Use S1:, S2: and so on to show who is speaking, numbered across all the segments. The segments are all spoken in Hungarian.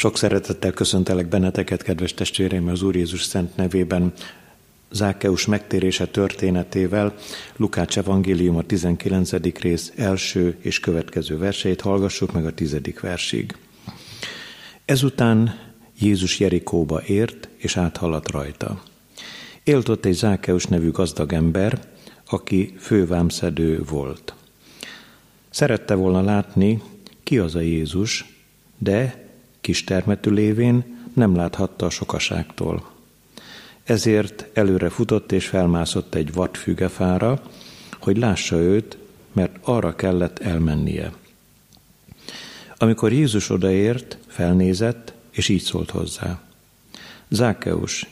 S1: Sok szeretettel köszöntelek benneteket, kedves testvéreim, az Úr Jézus szent nevében. Zákeus megtérése történetével Lukács evangélium a 19. rész első és következő verseit hallgassuk meg a tizedik versig. Ezután Jézus Jerikóba ért, és áthaladt rajta. Élt ott egy Zákeus nevű gazdag ember, aki fővámszedő volt. Szerette volna látni, ki az a Jézus, de kis termetű lévén nem láthatta a sokaságtól. Ezért előre futott és felmászott egy vadfügefára, hogy lássa őt, mert arra kellett elmennie. Amikor Jézus odaért, felnézett, és így szólt hozzá. Zákeus,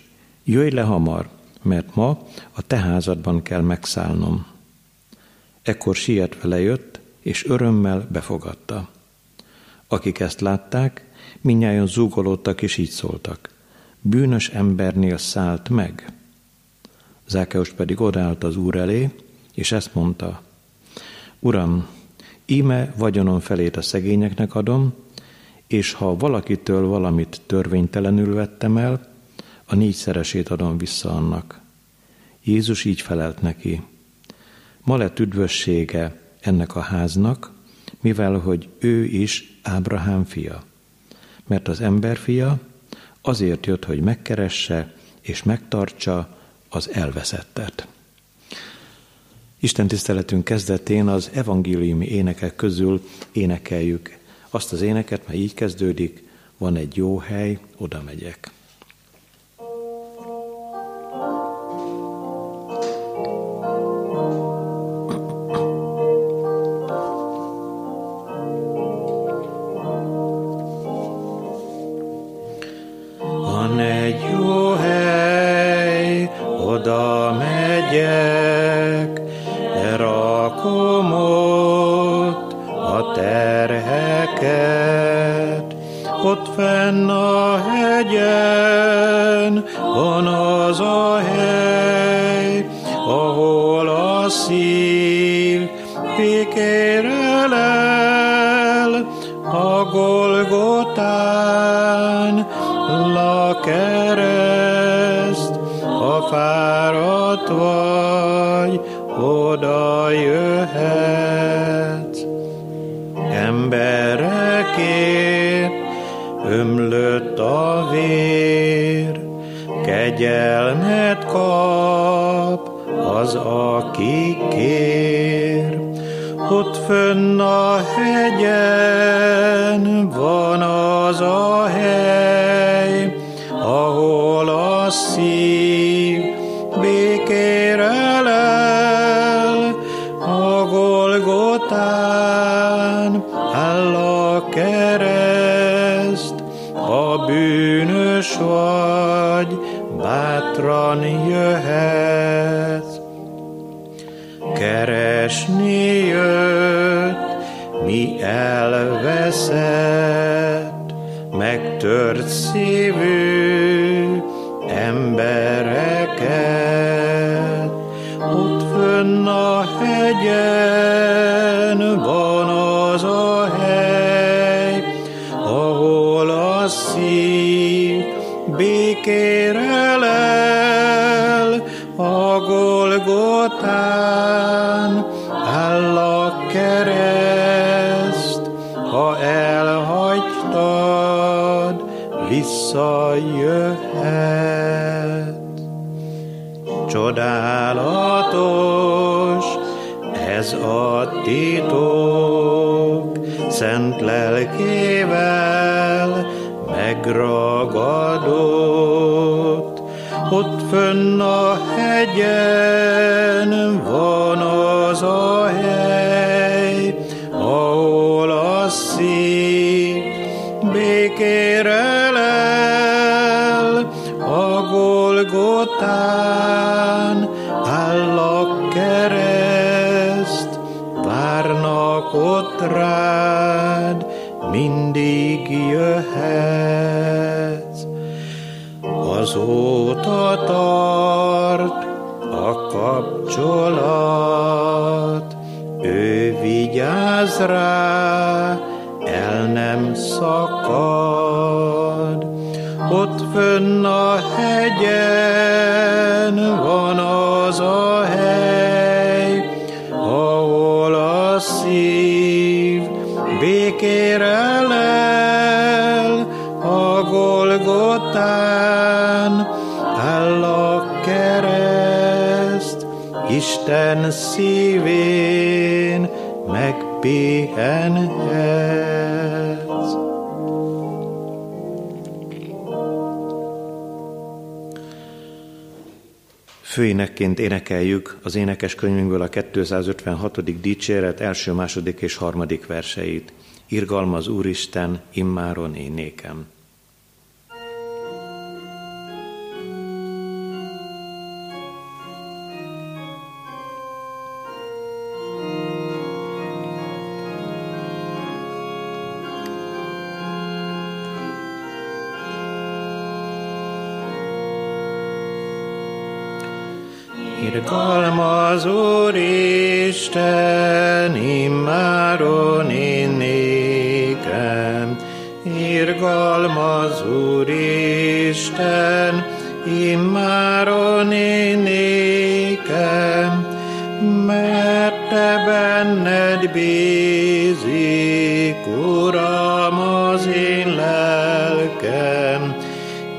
S1: jöjj le hamar, mert ma a te házadban kell megszállnom. Ekkor sietve lejött, és örömmel befogadta. Akik ezt látták, minnyáján zúgolódtak és így szóltak. Bűnös embernél szállt meg. Zákeus pedig odállt az úr elé, és ezt mondta. Uram, íme vagyonom felét a szegényeknek adom, és ha valakitől valamit törvénytelenül vettem el, a négyszeresét adom vissza annak. Jézus így felelt neki. Ma lett üdvössége ennek a háznak, mivel hogy ő is Ábrahám fia. Mert az ember fia azért jött, hogy megkeresse és megtartsa az elveszettet. Isten tiszteletünk kezdetén az evangéliumi énekek közül énekeljük azt az éneket, mert így kezdődik, van egy jó hely, oda megyek.
S2: Van egy jó hely, oda megyek, lerakom ott a terheket. Ott fenn a hegyen van az a hely, ahol a szív kereszt, ha fáradt vagy, oda jöhetsz. Emberekért ömlött a vér, kegyelmet kap az, aki kér. Ott fönn a hegyen van az a Spirit. Csodálatos ez a titok, szent lelkével megragadott. Ott fönn a hegyen van az a hely, ahol a szív békére Golgotán rád, mindig jöhetsz. Azóta tart a kapcsolat, ő vigyáz rá, Golgotán, áll a kereszt, Isten szívén megpihenhetsz.
S1: Főénekként énekeljük az énekes könyvünkből a 256. dicséret első, második és harmadik verseit. Irgalmaz Úristen, immáron én nékem.
S2: Irgalmaz Úristen, immáron én nékem. Irgalmaz Úristen, immáron én nékem. Mert te benned bízik, Uram, az én lelkem,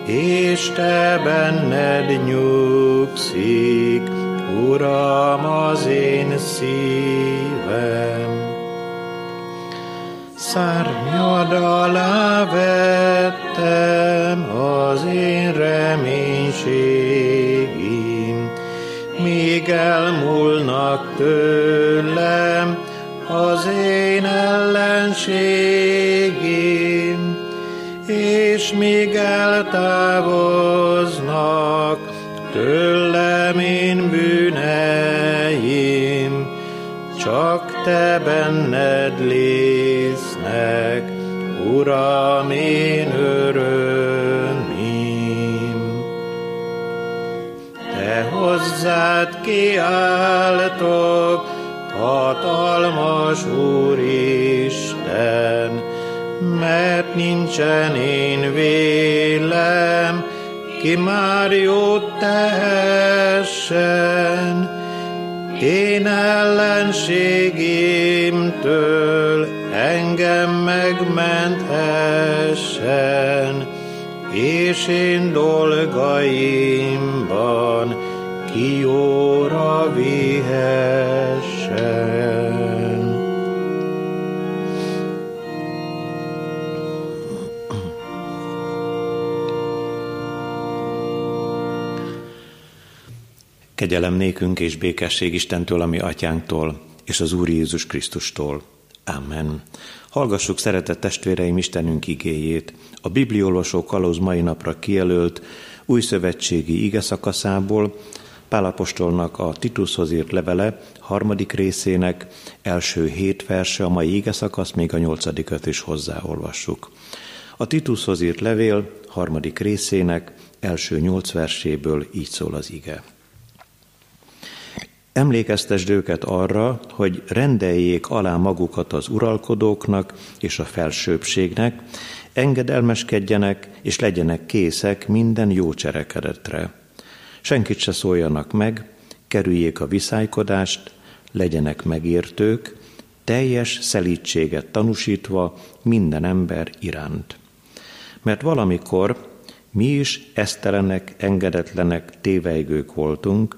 S2: és te benned nyugszik, Uram, az én szívem. Szárnyad alá vettem az én reménységim, míg elmúlnak tőlem az én ellenségim, és míg eltávoznak tőlem te benned lésznek, Uram, én örömim. Te hozzád kiáltok, hatalmas Úristen, mert nincsen én vélem, ki már jót tehessen. Én ellenségimtől engem megmenthessen, és én dolgaimban ki jóra vihessen.
S1: Kegyelem nékünk és békesség Istentől, ami atyánktól, és az Úr Jézus Krisztustól. Amen. Hallgassuk szeretett testvéreim Istenünk igéjét, a bibliolvasó kalóz mai napra kijelölt új szövetségi ige szakaszából, Pálapostolnak a Titushoz írt levele harmadik részének első hét verse, a mai ige szakasz, még a nyolcadikat is hozzáolvassuk. A Titushoz írt levél harmadik részének első nyolc verséből így szól az ige. Emlékeztesd őket arra, hogy rendeljék alá magukat az uralkodóknak és a felsőbbségnek, engedelmeskedjenek és legyenek készek minden jó cserekedetre. Senkit se szóljanak meg, kerüljék a viszálykodást, legyenek megértők, teljes szelítséget tanúsítva minden ember iránt. Mert valamikor mi is esztelenek, engedetlenek, téveigők voltunk,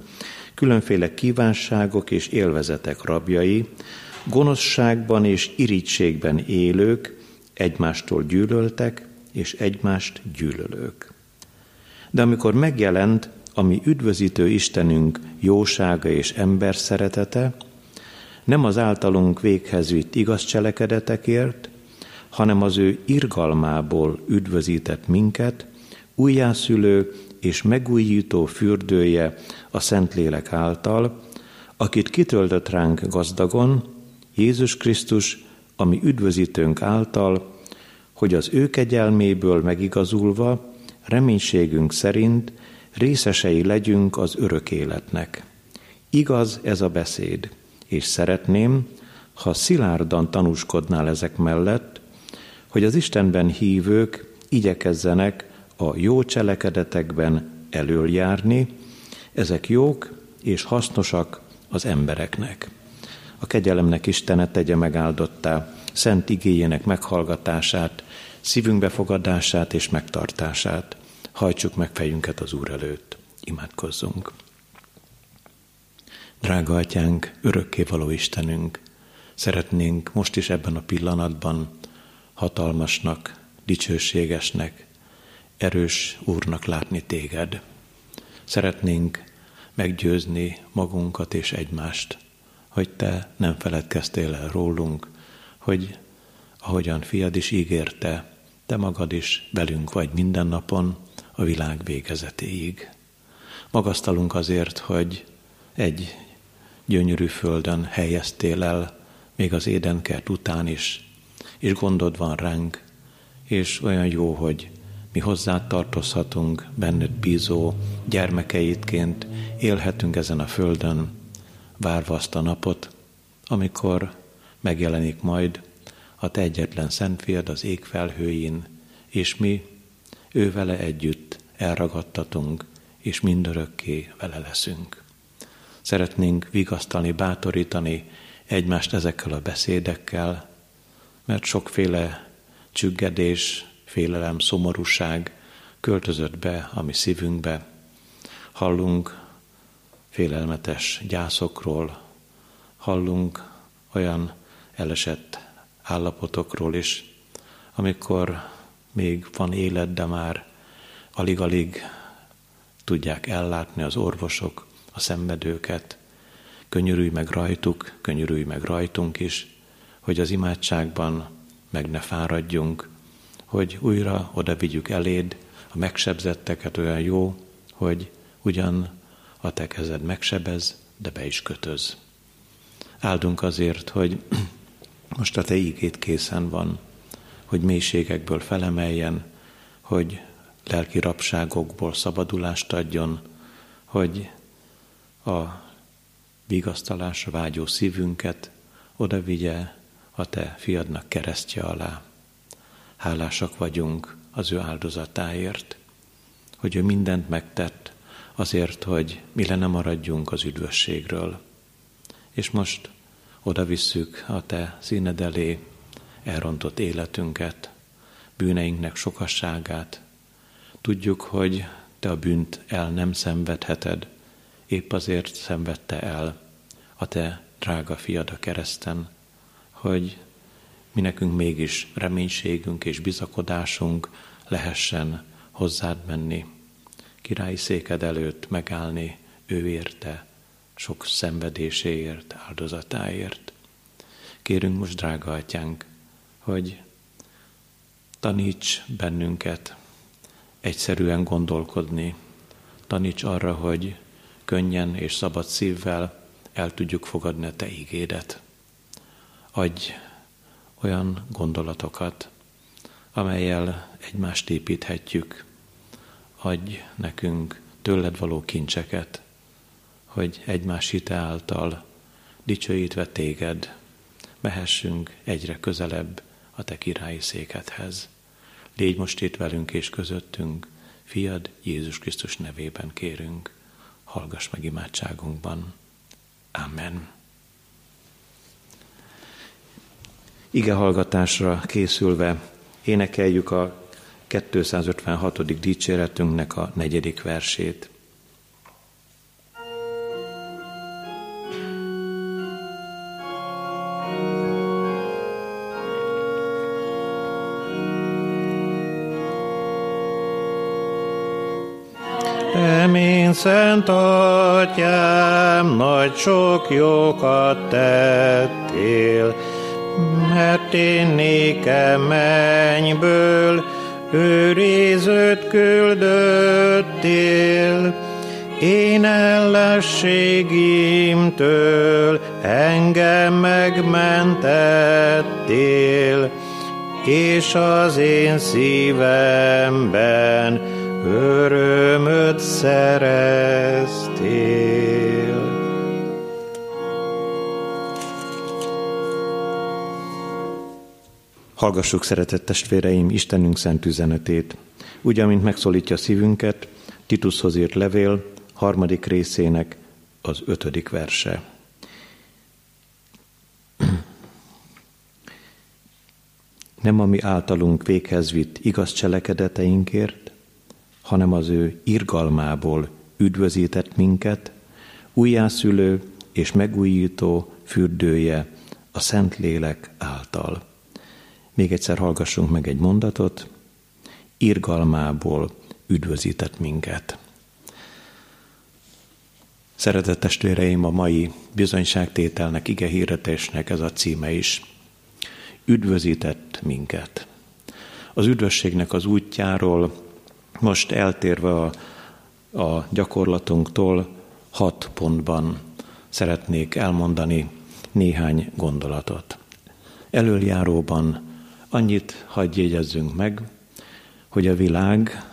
S1: különféle kívánságok és élvezetek rabjai, gonoszságban és irítségben élők, egymástól gyűlöltek és egymást gyűlölők. De amikor megjelent a mi üdvözítő Istenünk jósága és ember szeretete, nem az általunk véghez vitt igaz cselekedetekért, hanem az ő irgalmából üdvözített minket, újjászülő és megújító fürdője a Szentlélek által, akit kitöltött ránk gazdagon, Jézus Krisztus, ami üdvözítőnk által, hogy az ő kegyelméből megigazulva, reménységünk szerint részesei legyünk az örök életnek. Igaz ez a beszéd, és szeretném, ha szilárdan tanúskodnál ezek mellett, hogy az Istenben hívők igyekezzenek a jó cselekedetekben elöljárni, ezek jók és hasznosak az embereknek. A kegyelemnek Istene tegye megáldottá szent igényének meghallgatását, szívünk befogadását és megtartását. Hajtsuk meg fejünket az Úr előtt. Imádkozzunk. Drága atyánk, örökkévaló Istenünk, szeretnénk most is ebben a pillanatban hatalmasnak, dicsőségesnek, erős Úrnak látni téged. Szeretnénk meggyőzni magunkat és egymást, hogy te nem feledkeztél el rólunk, hogy ahogyan fiad is ígérte, te magad is velünk vagy minden napon a világ végezetéig. Magasztalunk azért, hogy egy gyönyörű földön helyeztél el, még az édenkert után is, és gondod van ránk, és olyan jó, hogy mi hozzá tartozhatunk, benned bízó gyermekeitként élhetünk ezen a földön, várva azt a napot, amikor megjelenik majd a te egyetlen szentfiad az ég felhőjén, és mi ő vele együtt elragadtatunk, és mindörökké vele leszünk. Szeretnénk vigasztalni, bátorítani egymást ezekkel a beszédekkel, mert sokféle csüggedés, félelem, szomorúság költözött be a mi szívünkbe. Hallunk félelmetes gyászokról, hallunk olyan elesett állapotokról is, amikor még van élet, de már alig-alig tudják ellátni az orvosok a szenvedőket. Könyörülj meg rajtuk, könyörülj meg rajtunk is, hogy az imádságban meg ne fáradjunk, hogy újra oda vigyük eléd a megsebzetteket olyan jó, hogy ugyan a te kezed megsebez, de be is kötöz. Áldunk azért, hogy most a te ígét készen van, hogy mélységekből felemeljen, hogy lelki rabságokból szabadulást adjon, hogy a vigasztalásra vágyó szívünket oda vigye a te fiadnak keresztje alá. Hálásak vagyunk az ő áldozatáért, hogy ő mindent megtett azért, hogy mi le nem maradjunk az üdvösségről. És most oda visszük a te színed elé elrontott életünket, bűneinknek sokasságát. Tudjuk, hogy te a bűnt el nem szenvedheted, épp azért szenvedte el a te drága fiad a kereszten, hogy mi nekünk mégis reménységünk és bizakodásunk lehessen hozzád menni, királyi széked előtt megállni ő érte, sok szenvedéséért, áldozatáért. Kérünk most, drága atyánk, hogy taníts bennünket egyszerűen gondolkodni, taníts arra, hogy könnyen és szabad szívvel el tudjuk fogadni a Te ígédet. Adj olyan gondolatokat, amelyel egymást építhetjük. Adj nekünk tőled való kincseket, hogy egymás hite által dicsőítve téged, mehessünk egyre közelebb a te királyi székedhez. Légy most itt velünk és közöttünk, fiad Jézus Krisztus nevében kérünk, hallgass meg imádságunkban. Amen. Ige hallgatásra készülve énekeljük a 256. dicséretünknek a negyedik versét.
S2: Remény szent atyám, nagy sok jókat tettél, mert én nékem mennyből őrizőt küldöttél. Én ellességimtől engem megmentettél, és az én szívemben örömöt szereztél.
S1: Hallgassuk, szeretett testvéreim, Istenünk szent üzenetét. úgy, amint megszólítja szívünket, Titushoz írt levél harmadik részének az ötödik verse. Nem a mi általunk véghez vitt igaz cselekedeteinkért, hanem az ő irgalmából üdvözített minket, újjászülő és megújító fürdője a Szentlélek által. Még egyszer hallgassunk meg egy mondatot. Irgalmából üdvözített minket. Szeretett testvéreim, a mai bizonyságtételnek, ige hirdetésnek ez a címe is. Üdvözített minket. Az üdvösségnek az útjáról most eltérve a, a gyakorlatunktól hat pontban szeretnék elmondani néhány gondolatot. Előjáróban annyit hagyj jegyezzünk meg, hogy a világ,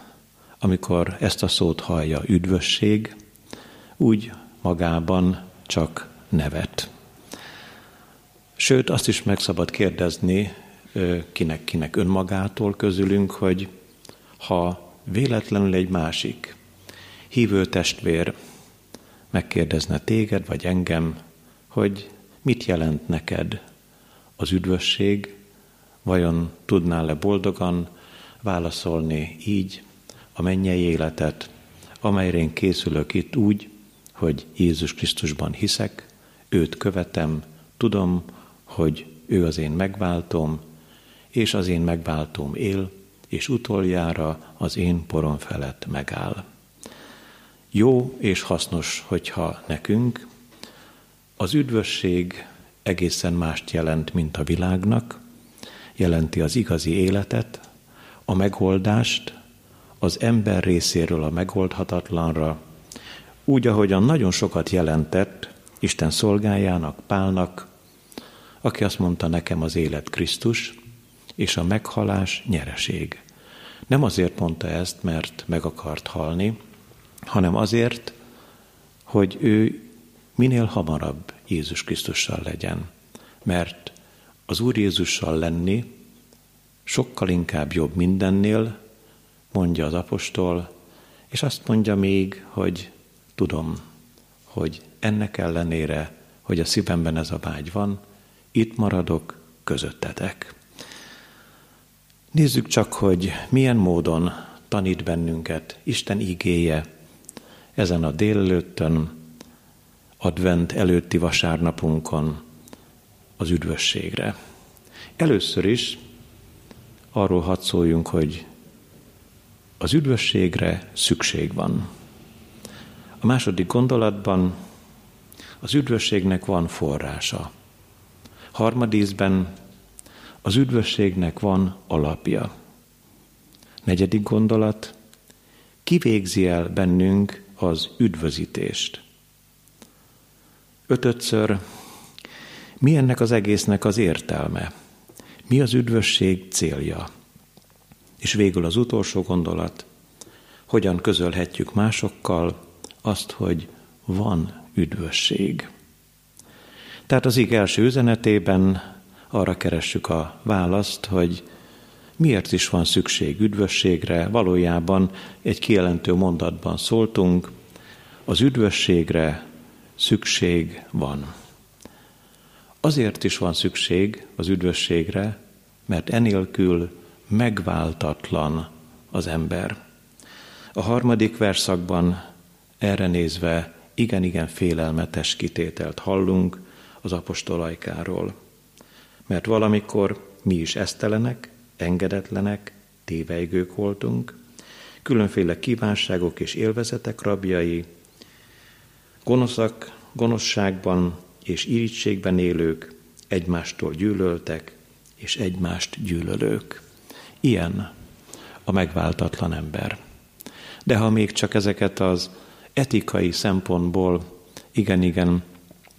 S1: amikor ezt a szót hallja üdvösség, úgy magában csak nevet. Sőt, azt is meg szabad kérdezni kinek-kinek önmagától közülünk, hogy ha véletlenül egy másik hívő testvér megkérdezne téged vagy engem, hogy mit jelent neked az üdvösség, vajon tudnál-e boldogan válaszolni így a mennyei életet, amelyre én készülök itt úgy, hogy Jézus Krisztusban hiszek, őt követem, tudom, hogy ő az én megváltom, és az én megváltom él, és utoljára az én porom felett megáll. Jó és hasznos, hogyha nekünk az üdvösség egészen mást jelent, mint a világnak, jelenti az igazi életet, a megoldást, az ember részéről a megoldhatatlanra, úgy, ahogyan nagyon sokat jelentett Isten szolgájának, Pálnak, aki azt mondta nekem az élet Krisztus, és a meghalás nyereség. Nem azért mondta ezt, mert meg akart halni, hanem azért, hogy ő minél hamarabb Jézus Krisztussal legyen. Mert az Úr Jézussal lenni sokkal inkább jobb mindennél, mondja az apostol, és azt mondja még, hogy tudom, hogy ennek ellenére, hogy a szívemben ez a vágy van, itt maradok közöttetek. Nézzük csak, hogy milyen módon tanít bennünket Isten igéje ezen a délelőttön, advent előtti vasárnapunkon az üdvösségre. Először is arról hadd szóljunk, hogy az üdvösségre szükség van. A második gondolatban az üdvösségnek van forrása. Harmadízben az üdvösségnek van alapja. Negyedik gondolat, kivégzi el bennünk az üdvözítést. Ötötször, mi ennek az egésznek az értelme? Mi az üdvösség célja? És végül az utolsó gondolat, hogyan közölhetjük másokkal azt, hogy van üdvösség. Tehát az ig első üzenetében arra keressük a választ, hogy miért is van szükség üdvösségre, valójában egy kijelentő mondatban szóltunk, az üdvösségre szükség van. Azért is van szükség az üdvösségre, mert enélkül megváltatlan az ember. A harmadik verszakban erre nézve igen-igen félelmetes kitételt hallunk az apostolajkáról. Mert valamikor mi is esztelenek, engedetlenek, téveigők voltunk, különféle kívánságok és élvezetek rabjai, gonoszak, gonoszságban és irítségben élők, egymástól gyűlöltek, és egymást gyűlölők. Ilyen a megváltatlan ember. De ha még csak ezeket az etikai szempontból igen-igen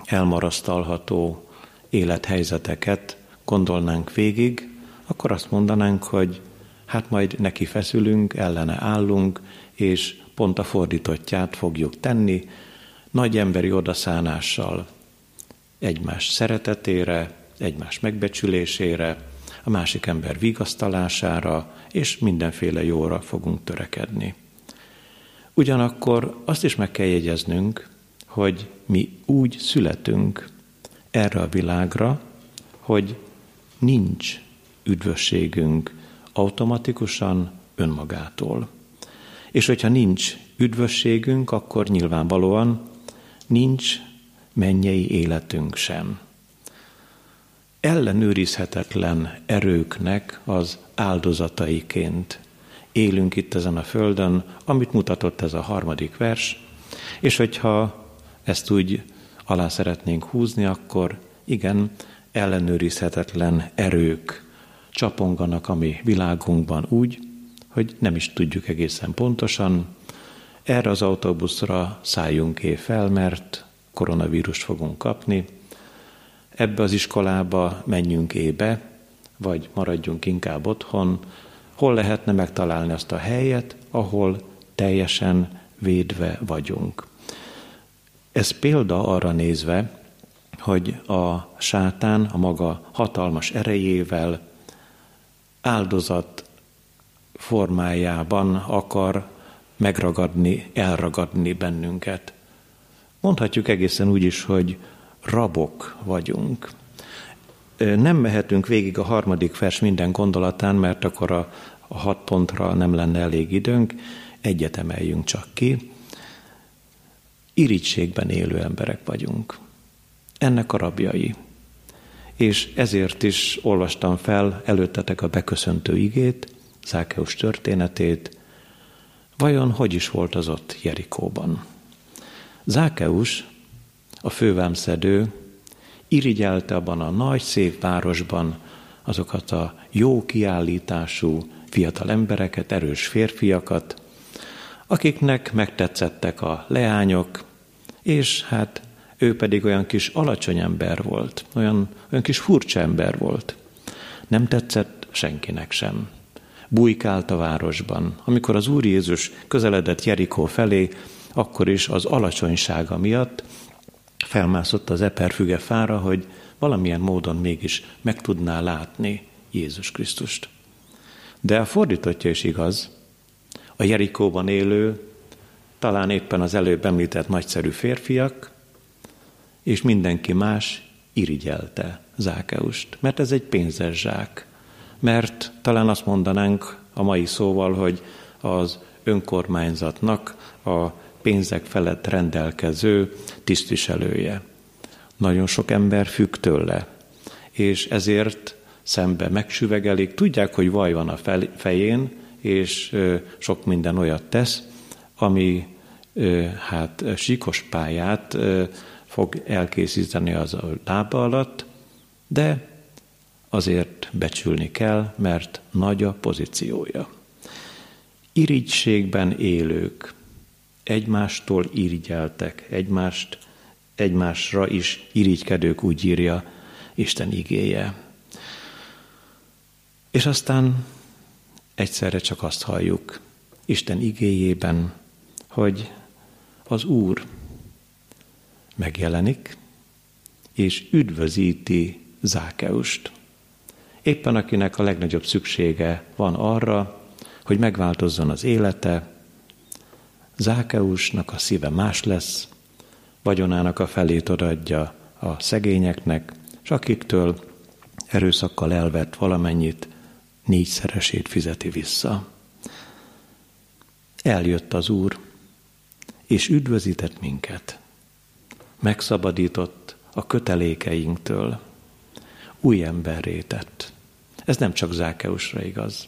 S1: elmarasztalható élethelyzeteket gondolnánk végig, akkor azt mondanánk, hogy hát majd neki feszülünk, ellene állunk, és pont a fordítottját fogjuk tenni, nagy emberi odaszánással egymás szeretetére, egymás megbecsülésére, a másik ember vigasztalására, és mindenféle jóra fogunk törekedni. Ugyanakkor azt is meg kell jegyeznünk, hogy mi úgy születünk erre a világra, hogy nincs üdvösségünk automatikusan önmagától. És hogyha nincs üdvösségünk, akkor nyilvánvalóan nincs mennyei életünk sem. Ellenőrizhetetlen erőknek az áldozataiként élünk itt ezen a földön, amit mutatott ez a harmadik vers, és hogyha ezt úgy alá szeretnénk húzni, akkor igen, ellenőrizhetetlen erők csaponganak a mi világunkban úgy, hogy nem is tudjuk egészen pontosan. Erre az autóbuszra szálljunk é fel, mert koronavírust fogunk kapni. Ebbe az iskolába menjünk ébe, vagy maradjunk inkább otthon. Hol lehetne megtalálni azt a helyet, ahol teljesen védve vagyunk. Ez példa arra nézve, hogy a sátán a maga hatalmas erejével áldozat formájában akar megragadni, elragadni bennünket. Mondhatjuk egészen úgy is, hogy rabok vagyunk. Nem mehetünk végig a harmadik vers minden gondolatán, mert akkor a, hat pontra nem lenne elég időnk, egyet emeljünk csak ki. Irítségben élő emberek vagyunk. Ennek a rabjai. És ezért is olvastam fel előttetek a beköszöntő igét, Zákeus történetét, vajon hogy is volt az ott Jerikóban. Zákeus, a fővámszedő, irigyelte abban a nagy, szép városban azokat a jó kiállítású fiatal embereket, erős férfiakat, akiknek megtetszettek a leányok, és hát ő pedig olyan kis alacsony ember volt, olyan, olyan kis furcsa ember volt. Nem tetszett senkinek sem bujkált a városban. Amikor az Úr Jézus közeledett Jerikó felé, akkor is az alacsonysága miatt felmászott az eperfüge fára, hogy valamilyen módon mégis meg tudná látni Jézus Krisztust. De a fordítottja is igaz. A Jerikóban élő, talán éppen az előbb említett nagyszerű férfiak, és mindenki más irigyelte Zákeust, mert ez egy pénzes zsák mert talán azt mondanánk a mai szóval, hogy az önkormányzatnak a pénzek felett rendelkező tisztviselője. Nagyon sok ember függ tőle, és ezért szembe megsüvegelik, tudják, hogy vaj van a fején, és sok minden olyat tesz, ami hát síkos pályát fog elkészíteni az a lába alatt, de azért becsülni kell, mert nagy a pozíciója. Irigységben élők egymástól irigyeltek, egymást, egymásra is irigykedők, úgy írja Isten igéje. És aztán egyszerre csak azt halljuk Isten igéjében, hogy az Úr megjelenik, és üdvözíti Zákeust. Éppen akinek a legnagyobb szüksége van arra, hogy megváltozzon az élete, Zákeusnak a szíve más lesz, vagyonának a felét odaadja a szegényeknek, és akiktől erőszakkal elvett valamennyit, négyszeresét fizeti vissza. Eljött az Úr, és üdvözített minket. Megszabadított a kötelékeinktől, új emberré tett. Ez nem csak Zákeusra igaz.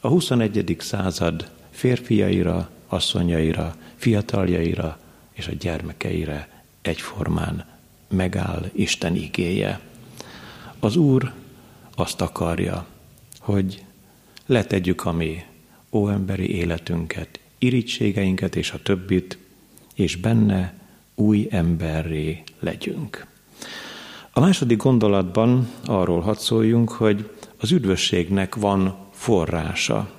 S1: A 21. század férfiaira, asszonyaira, fiataljaira és a gyermekeire egyformán megáll Isten igéje. Az Úr azt akarja, hogy letegyük a mi óemberi életünket, irítségeinket és a többit, és benne új emberré legyünk. A második gondolatban arról hadd szóljunk, hogy az üdvösségnek van forrása.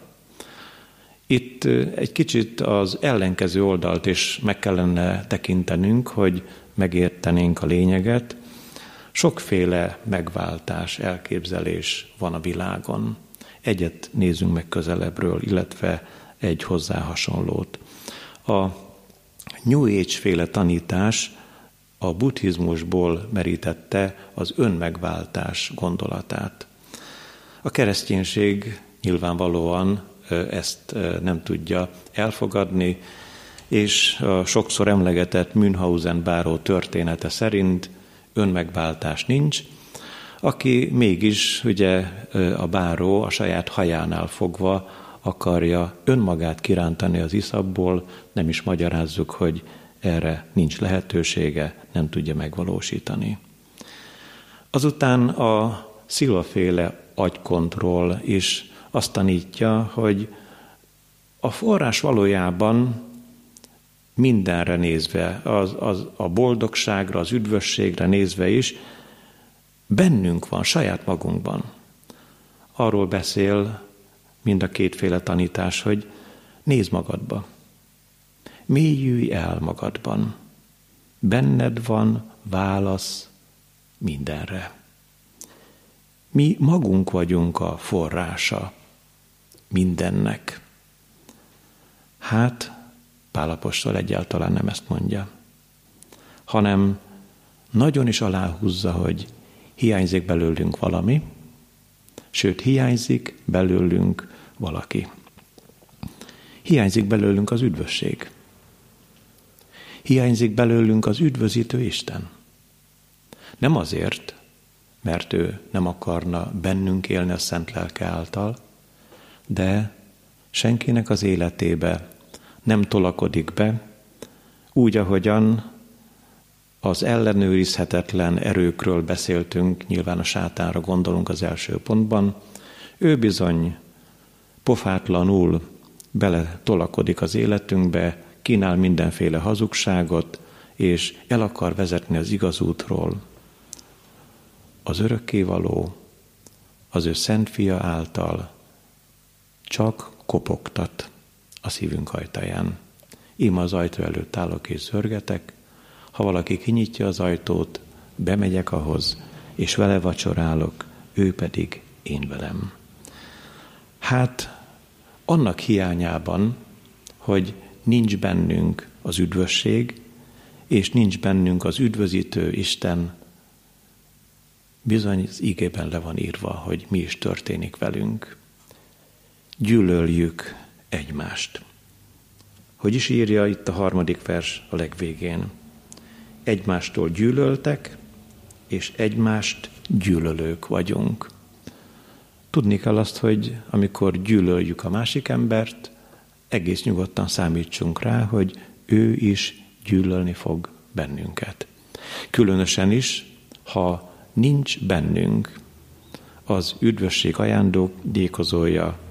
S1: Itt egy kicsit az ellenkező oldalt is meg kellene tekintenünk, hogy megértenénk a lényeget. Sokféle megváltás, elképzelés van a világon. Egyet nézzünk meg közelebbről, illetve egy hozzá hasonlót. A New Age féle tanítás a buddhizmusból merítette az önmegváltás gondolatát. A kereszténység nyilvánvalóan ezt nem tudja elfogadni, és a sokszor emlegetett Münhausen báró története szerint önmegváltás nincs, aki mégis ugye a báró a saját hajánál fogva akarja önmagát kirántani az iszabból, nem is magyarázzuk, hogy erre nincs lehetősége, nem tudja megvalósítani. Azután a szilvaféle agykontroll is azt tanítja, hogy a forrás valójában mindenre nézve, az, az, a boldogságra, az üdvösségre nézve is, bennünk van, saját magunkban. Arról beszél mind a kétféle tanítás, hogy nézd magadba. Mélyülj el magadban. Benned van válasz mindenre. Mi magunk vagyunk a forrása mindennek. Hát, Pálapostól egyáltalán nem ezt mondja, hanem nagyon is aláhúzza, hogy hiányzik belőlünk valami, sőt, hiányzik belőlünk valaki. Hiányzik belőlünk az üdvösség. Hiányzik belőlünk az üdvözítő Isten. Nem azért, mert ő nem akarna bennünk élni a szent lelke által, de senkinek az életébe nem tolakodik be, úgy, ahogyan az ellenőrizhetetlen erőkről beszéltünk, nyilván a sátánra gondolunk az első pontban, ő bizony pofátlanul bele tolakodik az életünkbe, kínál mindenféle hazugságot, és el akar vezetni az igaz útról. Az örökkévaló, az ő szent fia által csak kopogtat a szívünk ajtaján. Ima az ajtó előtt állok és zörgetek, ha valaki kinyitja az ajtót, bemegyek ahhoz, és vele vacsorálok, ő pedig én velem. Hát annak hiányában, hogy nincs bennünk az üdvösség, és nincs bennünk az üdvözítő Isten, bizony az ígében le van írva, hogy mi is történik velünk. Gyűlöljük egymást. Hogy is írja itt a harmadik vers a legvégén? Egymástól gyűlöltek, és egymást gyűlölők vagyunk. Tudni kell azt, hogy amikor gyűlöljük a másik embert, egész nyugodtan számítsunk rá, hogy ő is gyűlölni fog bennünket. Különösen is, ha nincs bennünk az üdvösség ajándékozója,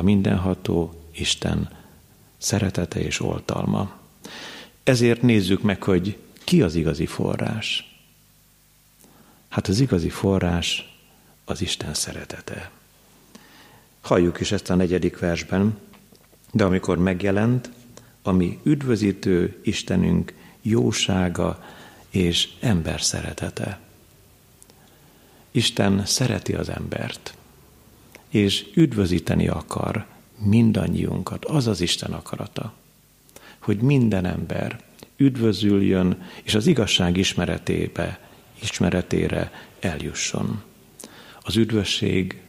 S1: a mindenható Isten szeretete és oltalma. Ezért nézzük meg, hogy ki az igazi forrás. Hát az igazi forrás az Isten szeretete. Halljuk is ezt a negyedik versben, de amikor megjelent, ami üdvözítő Istenünk jósága és ember szeretete. Isten szereti az embert, és üdvözíteni akar mindannyiunkat. Az az Isten akarata, hogy minden ember üdvözüljön, és az igazság ismeretébe, ismeretére eljusson. Az üdvösség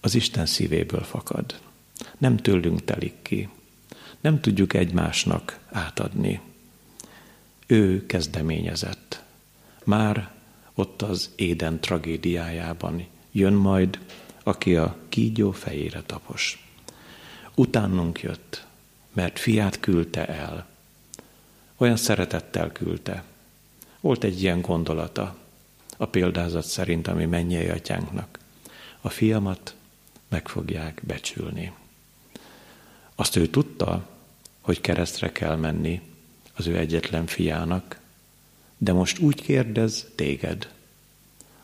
S1: az Isten szívéből fakad. Nem tőlünk telik ki. Nem tudjuk egymásnak átadni. Ő kezdeményezett. Már ott az éden tragédiájában jön majd, aki a kígyó fejére tapos. Utánunk jött, mert fiát küldte el. Olyan szeretettel küldte. Volt egy ilyen gondolata, a példázat szerint, ami mennyei atyánknak. A fiamat meg fogják becsülni. Azt ő tudta, hogy keresztre kell menni az ő egyetlen fiának, de most úgy kérdez téged,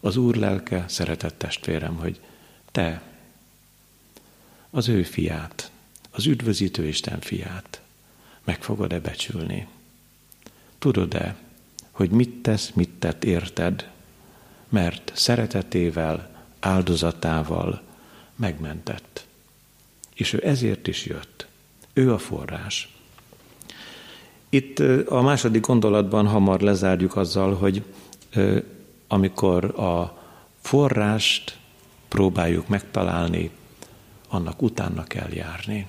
S1: az Úr lelke, szeretett testvérem, hogy te, az ő fiát, az üdvözítő Isten fiát meg fogod-e becsülni? Tudod-e, hogy mit tesz, mit tett érted, mert szeretetével, áldozatával megmentett. És ő ezért is jött. Ő a forrás. Itt a második gondolatban hamar lezárjuk azzal, hogy amikor a forrást próbáljuk megtalálni, annak utána kell járni.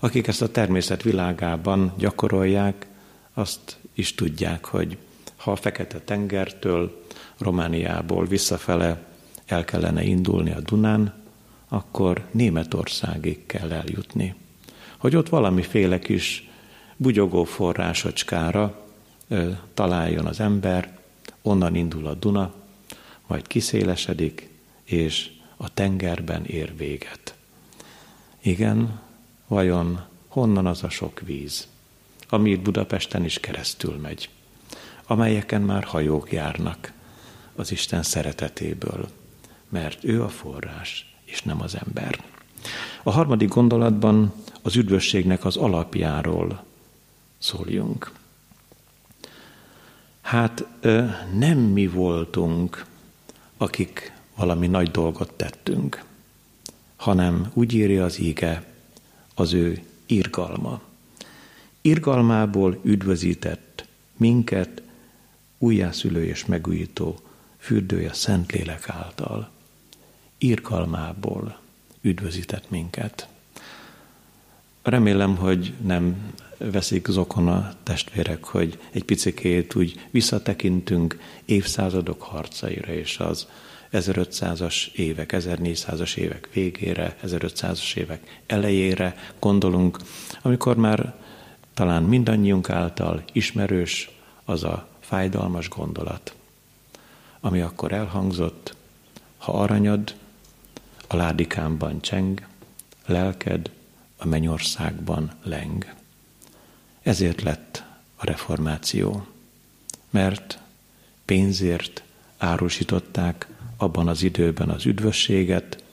S1: Akik ezt a természet világában gyakorolják, azt is tudják, hogy ha a Fekete-tengertől, Romániából visszafele el kellene indulni a Dunán, akkor Németországig kell eljutni. Hogy ott valamiféle kis bugyogó forrásocskára ö, találjon az ember, onnan indul a Duna, majd kiszélesedik, és a tengerben ér véget. Igen, vajon honnan az a sok víz, ami itt Budapesten is keresztül megy, amelyeken már hajók járnak az Isten szeretetéből, mert ő a forrás, és nem az ember. A harmadik gondolatban az üdvösségnek az alapjáról szóljunk. Hát nem mi voltunk, akik valami nagy dolgot tettünk, hanem úgy írja az íge, az ő irgalma. Irgalmából üdvözített minket újjászülő és megújító fürdője Szentlélek által. Irgalmából üdvözített minket. Remélem, hogy nem veszik zokon a testvérek, hogy egy picikét úgy visszatekintünk évszázadok harcaira, és az 1500-as évek, 1400-as évek végére, 1500-as évek elejére gondolunk, amikor már talán mindannyiunk által ismerős az a fájdalmas gondolat, ami akkor elhangzott, ha aranyad a ládikámban cseng, lelked a mennyországban leng. Ezért lett a reformáció, mert pénzért árusították abban az időben az üdvösséget,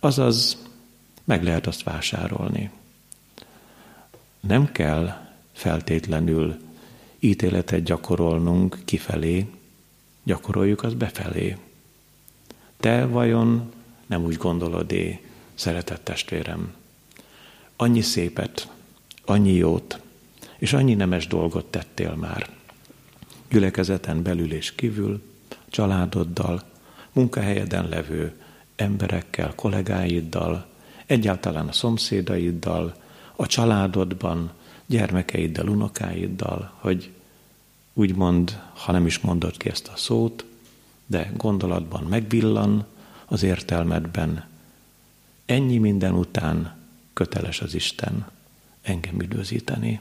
S1: azaz meg lehet azt vásárolni. Nem kell feltétlenül ítéletet gyakorolnunk kifelé, gyakoroljuk azt befelé. Te vajon nem úgy gondolod-é, szeretett testvérem? Annyi szépet, annyi jót, és annyi nemes dolgot tettél már. Gyülekezeten belül és kívül, családoddal, munkahelyeden levő emberekkel, kollégáiddal, egyáltalán a szomszédaiddal, a családodban, gyermekeiddel, unokáiddal, hogy úgymond, ha nem is mondod ki ezt a szót, de gondolatban megvillan az értelmedben. Ennyi minden után köteles az Isten engem üdvözíteni.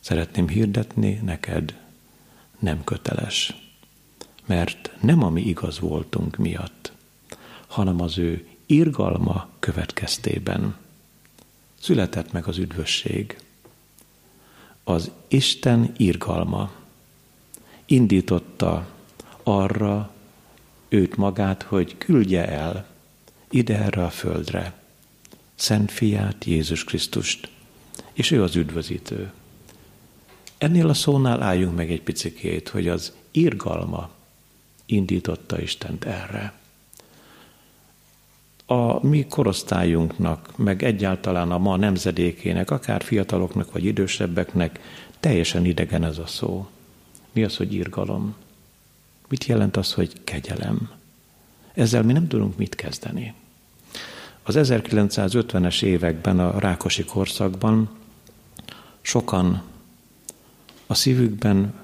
S1: Szeretném hirdetni neked, nem köteles mert nem a mi igaz voltunk miatt, hanem az ő irgalma következtében született meg az üdvösség. Az Isten irgalma indította arra őt magát, hogy küldje el ide erre a földre Szent fiát, Jézus Krisztust, és ő az üdvözítő. Ennél a szónál álljunk meg egy picikét, hogy az irgalma indította Istent erre. A mi korosztályunknak, meg egyáltalán a ma nemzedékének, akár fiataloknak vagy idősebbeknek teljesen idegen ez a szó. Mi az, hogy irgalom? Mit jelent az, hogy kegyelem? Ezzel mi nem tudunk mit kezdeni. Az 1950-es években, a Rákosi korszakban sokan a szívükben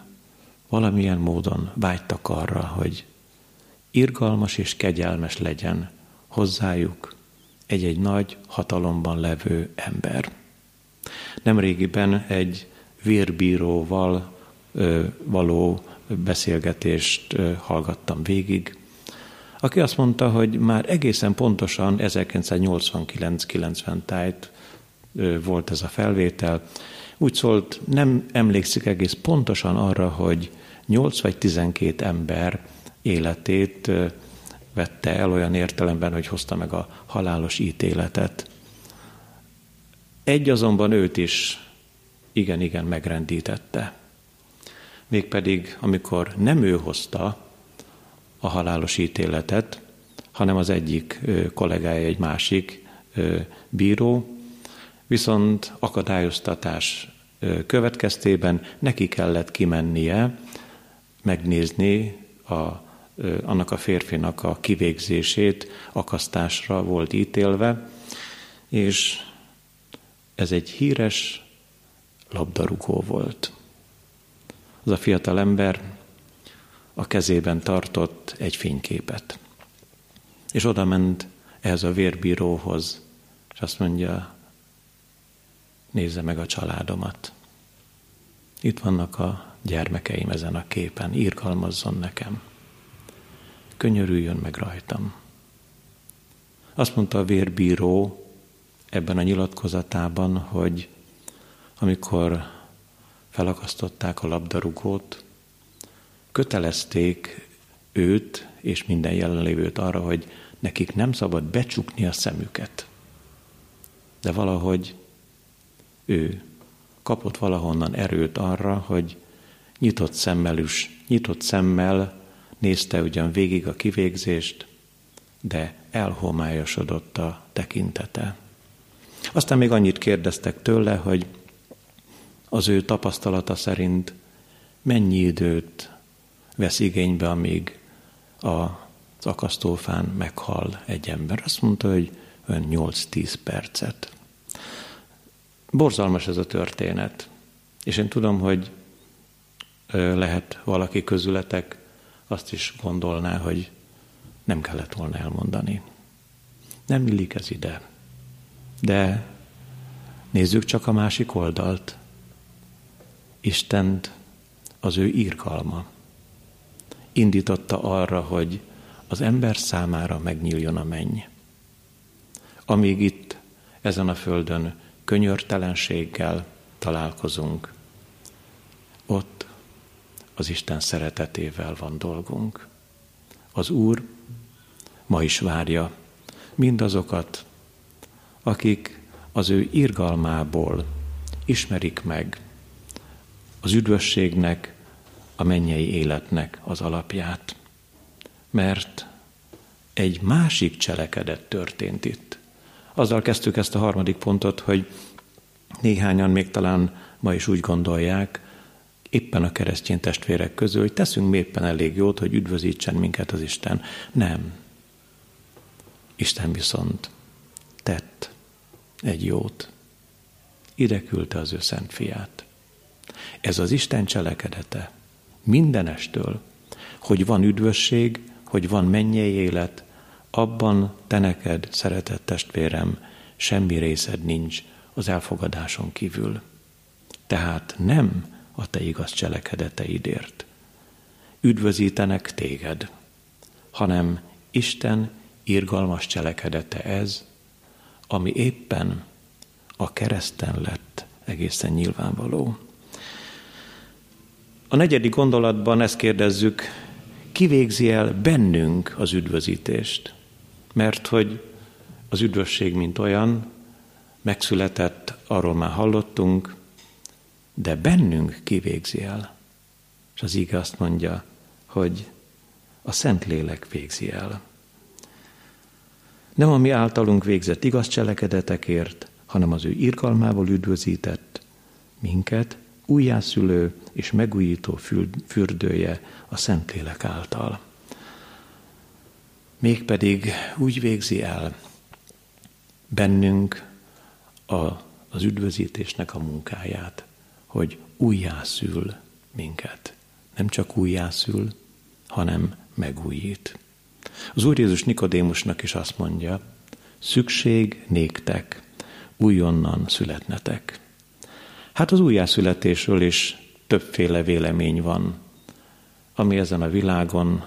S1: valamilyen módon vágytak arra, hogy irgalmas és kegyelmes legyen hozzájuk egy-egy nagy hatalomban levő ember. Nemrégiben egy vérbíróval ö, való beszélgetést ö, hallgattam végig, aki azt mondta, hogy már egészen pontosan 1989-90 tájt ö, volt ez a felvétel, úgy szólt, nem emlékszik egész pontosan arra, hogy 8 vagy 12 ember életét vette el olyan értelemben, hogy hozta meg a halálos ítéletet. Egy azonban őt is igen-igen megrendítette. Mégpedig, amikor nem ő hozta a halálos ítéletet, hanem az egyik kollégája egy másik bíró, viszont akadályoztatás következtében neki kellett kimennie, megnézni a, annak a férfinak a kivégzését, akasztásra volt ítélve, és ez egy híres labdarúgó volt. Az a fiatal ember a kezében tartott egy fényképet. És oda ment ehhez a vérbíróhoz, és azt mondja, nézze meg a családomat. Itt vannak a gyermekeim ezen a képen, írgalmazzon nekem. Könyörüljön meg rajtam. Azt mondta a vérbíró ebben a nyilatkozatában, hogy amikor felakasztották a labdarúgót, kötelezték őt és minden jelenlévőt arra, hogy nekik nem szabad becsukni a szemüket. De valahogy ő kapott valahonnan erőt arra, hogy nyitott szemmel, is, nyitott szemmel nézte ugyan végig a kivégzést, de elhomályosodott a tekintete. Aztán még annyit kérdeztek tőle, hogy az ő tapasztalata szerint mennyi időt vesz igénybe, amíg az akasztófán meghal egy ember. Azt mondta, hogy ön 8-10 percet. Borzalmas ez a történet. És én tudom, hogy lehet valaki közületek azt is gondolná, hogy nem kellett volna elmondani. Nem illik ez ide. De nézzük csak a másik oldalt. Istent az ő írkalma indította arra, hogy az ember számára megnyíljon a menny. Amíg itt, ezen a földön könyörtelenséggel találkozunk, az Isten szeretetével van dolgunk. Az Úr ma is várja mindazokat, akik az ő irgalmából ismerik meg az üdvösségnek, a mennyei életnek az alapját. Mert egy másik cselekedet történt itt. Azzal kezdtük ezt a harmadik pontot, hogy néhányan még talán ma is úgy gondolják, éppen a keresztény testvérek közül, hogy teszünk éppen elég jót, hogy üdvözítsen minket az Isten. Nem. Isten viszont tett egy jót. Ide küldte az ő szent fiát. Ez az Isten cselekedete mindenestől, hogy van üdvösség, hogy van mennyei élet, abban te neked, szeretett testvérem, semmi részed nincs az elfogadáson kívül. Tehát nem a te igaz cselekedeteidért üdvözítenek téged, hanem Isten irgalmas cselekedete ez, ami éppen a kereszten lett egészen nyilvánvaló. A negyedik gondolatban ezt kérdezzük, ki végzi el bennünk az üdvözítést? Mert hogy az üdvösség, mint olyan, megszületett, arról már hallottunk, de bennünk kivégzi el. És az ige azt mondja, hogy a Szentlélek végzi el. Nem a mi általunk végzett igaz cselekedetekért, hanem az ő irgalmával üdvözített minket, újjászülő és megújító fürdője a Szentlélek által. Mégpedig úgy végzi el bennünk a, az üdvözítésnek a munkáját, hogy újjászül minket. Nem csak újjászül, hanem megújít. Az Úr Jézus Nikodémusnak is azt mondja, szükség néktek, újonnan születnetek. Hát az újjászületésről is többféle vélemény van, ami ezen a világon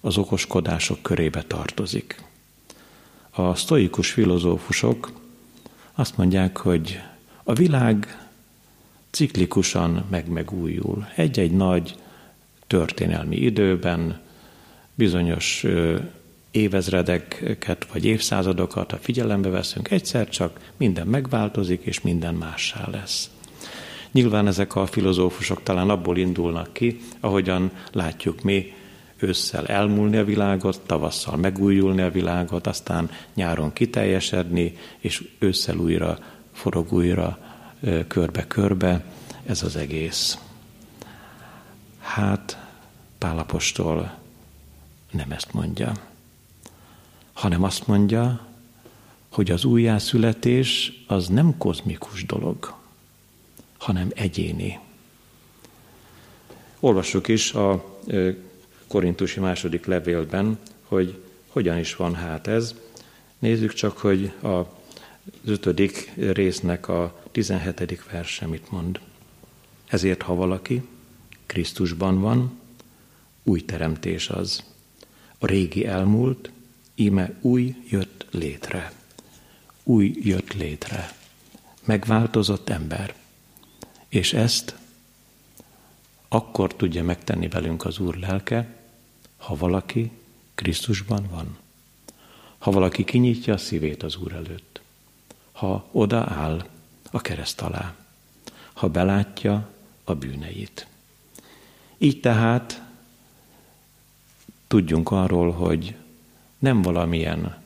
S1: az okoskodások körébe tartozik. A sztoikus filozófusok azt mondják, hogy a világ ciklikusan meg-megújul. Egy-egy nagy történelmi időben bizonyos évezredeket vagy évszázadokat, ha figyelembe veszünk, egyszer csak minden megváltozik, és minden mássá lesz. Nyilván ezek a filozófusok talán abból indulnak ki, ahogyan látjuk mi ősszel elmúlni a világot, tavasszal megújulni a világot, aztán nyáron kiteljesedni, és ősszel újra forog újra körbe-körbe. Ez az egész. Hát Pálapostól nem ezt mondja, hanem azt mondja, hogy az újjászületés az nem kozmikus dolog, hanem egyéni. Olvassuk is a korintusi második levélben, hogy hogyan is van hát ez. Nézzük csak, hogy a ötödik résznek a tizenhetedik verse mit mond. Ezért, ha valaki Krisztusban van, új teremtés az. A régi elmúlt, íme új jött létre. Új jött létre. Megváltozott ember. És ezt akkor tudja megtenni velünk az Úr lelke, ha valaki Krisztusban van. Ha valaki kinyitja a szívét az Úr előtt. Ha odaáll a kereszt alá. Ha belátja a bűneit. Így tehát tudjunk arról, hogy nem valamilyen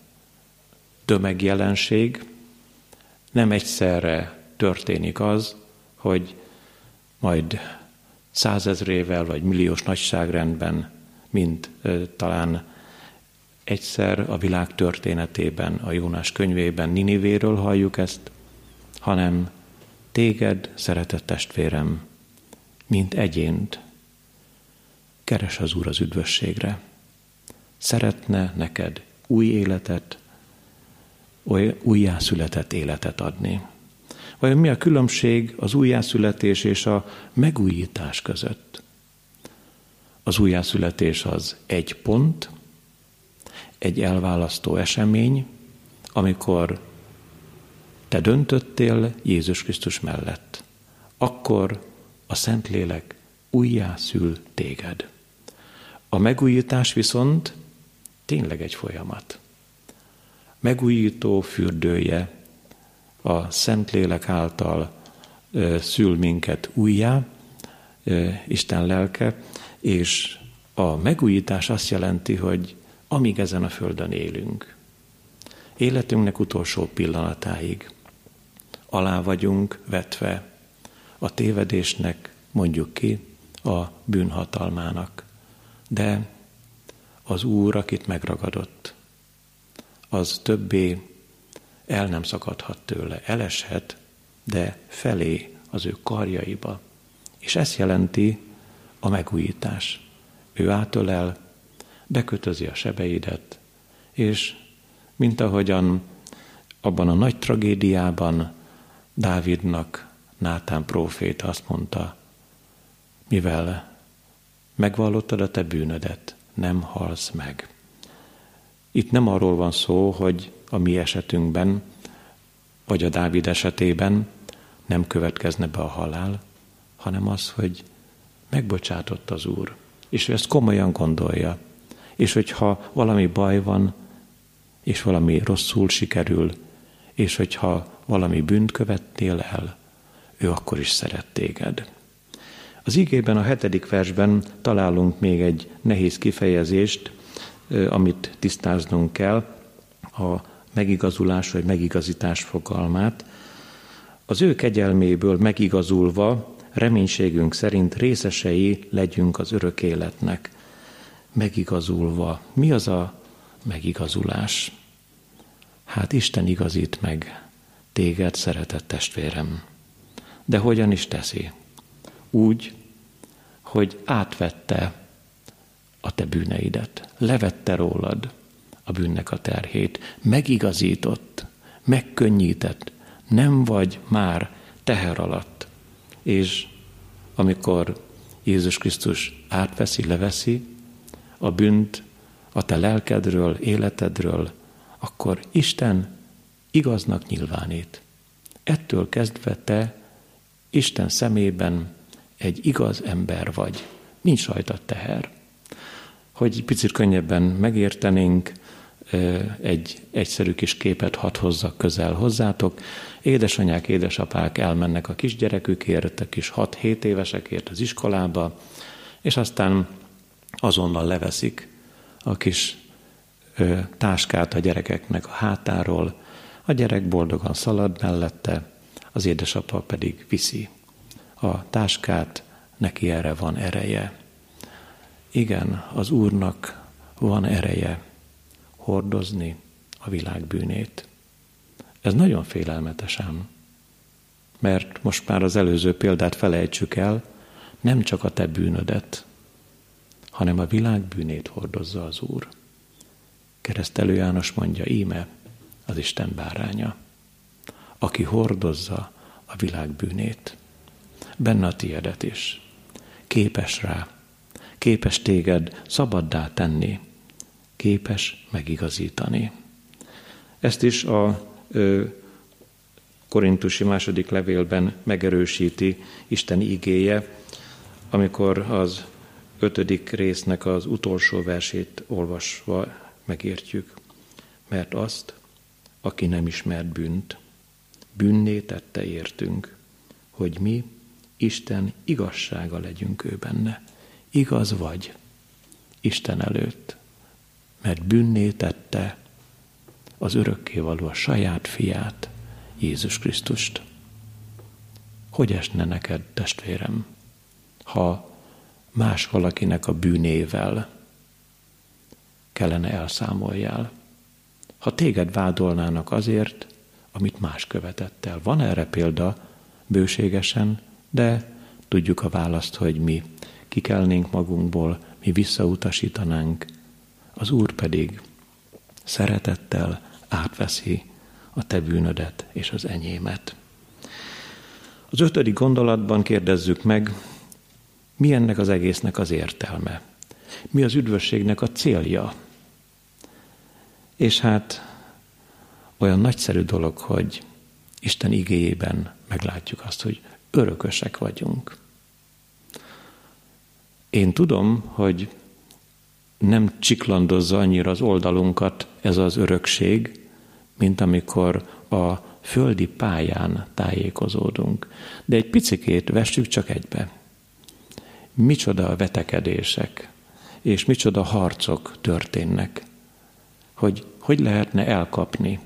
S1: tömegjelenség, nem egyszerre történik az, hogy majd százezrével vagy milliós nagyságrendben, mint talán egyszer a világ történetében, a Jónás könyvében Ninivéről halljuk ezt, hanem téged, szeretett testvérem, mint egyént, keres az Úr az üdvösségre. Szeretne neked új életet, újjászületett életet adni. Vajon mi a különbség az újjászületés és a megújítás között? Az újjászületés az egy pont, egy elválasztó esemény, amikor te döntöttél Jézus Krisztus mellett. Akkor a Szentlélek újjászül téged. A megújítás viszont tényleg egy folyamat. Megújító fürdője a Szentlélek által szül minket újjá, Isten lelke, és a megújítás azt jelenti, hogy amíg ezen a földön élünk, életünknek utolsó pillanatáig alá vagyunk vetve a tévedésnek, mondjuk ki, a bűnhatalmának. De az Úr, akit megragadott, az többé el nem szakadhat tőle, eleshet, de felé az ő karjaiba. És ez jelenti a megújítás. Ő átölel, bekötözi a sebeidet, és mint ahogyan abban a nagy tragédiában Dávidnak Nátán prófét azt mondta, mivel megvallottad a te bűnödet, nem halsz meg. Itt nem arról van szó, hogy a mi esetünkben, vagy a Dávid esetében nem következne be a halál, hanem az, hogy megbocsátott az Úr, és ő ezt komolyan gondolja, és hogyha valami baj van, és valami rosszul sikerül, és hogyha valami bűnt követtél el, ő akkor is szeret téged. Az igében a hetedik versben találunk még egy nehéz kifejezést, amit tisztáznunk kell, a megigazulás vagy megigazítás fogalmát. Az ő kegyelméből megigazulva reménységünk szerint részesei legyünk az örök életnek. Megigazulva. Mi az a megigazulás? Hát Isten igazít meg téged, szeretett testvérem. De hogyan is teszi? Úgy, hogy átvette a te bűneidet, levette rólad a bűnnek a terhét, megigazított, megkönnyített, nem vagy már teher alatt. És amikor Jézus Krisztus átveszi, leveszi a bűnt a te lelkedről, életedről, akkor Isten igaznak nyilvánít. Ettől kezdve te Isten szemében egy igaz ember vagy. Nincs rajta teher. Hogy picit könnyebben megértenénk, egy egyszerű kis képet hadd hozzak közel hozzátok. Édesanyák, édesapák elmennek a kisgyerekükért, a kis 6-7 évesekért az iskolába, és aztán azonnal leveszik a kis táskát a gyerekeknek a hátáról, a gyerek boldogan szalad mellette, az édesapa pedig viszi a táskát, neki erre van ereje. Igen, az Úrnak van ereje hordozni a világ bűnét. Ez nagyon félelmetes mert most már az előző példát felejtsük el, nem csak a te bűnödet, hanem a világ bűnét hordozza az Úr. Keresztelő János mondja, íme az Isten báránya, aki hordozza a világ bűnét. Benne a tiedet is. Képes rá, képes téged szabaddá tenni, képes megigazítani. Ezt is a ö, korintusi második levélben megerősíti Isten igéje, amikor az ötödik résznek az utolsó versét olvasva megértjük. Mert azt, aki nem ismert bűnt, bűnné tette értünk, hogy mi Isten igazsága legyünk ő benne. Igaz vagy Isten előtt, mert bűnné tette az örökkévaló a saját fiát, Jézus Krisztust. Hogy esne neked, testvérem, ha más valakinek a bűnével kellene elszámoljál? Ha téged vádolnának azért, amit más követett el. Van erre példa bőségesen, de tudjuk a választ, hogy mi kikelnénk magunkból, mi visszautasítanánk, az Úr pedig szeretettel átveszi a te bűnödet és az enyémet. Az ötödik gondolatban kérdezzük meg, mi ennek az egésznek az értelme? Mi az üdvösségnek a célja? És hát olyan nagyszerű dolog, hogy Isten igéjében meglátjuk azt, hogy örökösek vagyunk. Én tudom, hogy nem csiklandozza annyira az oldalunkat ez az örökség, mint amikor a földi pályán tájékozódunk. De egy picikét vessük csak egybe. Micsoda vetekedések, és micsoda harcok történnek, hogy hogy lehetne elkapni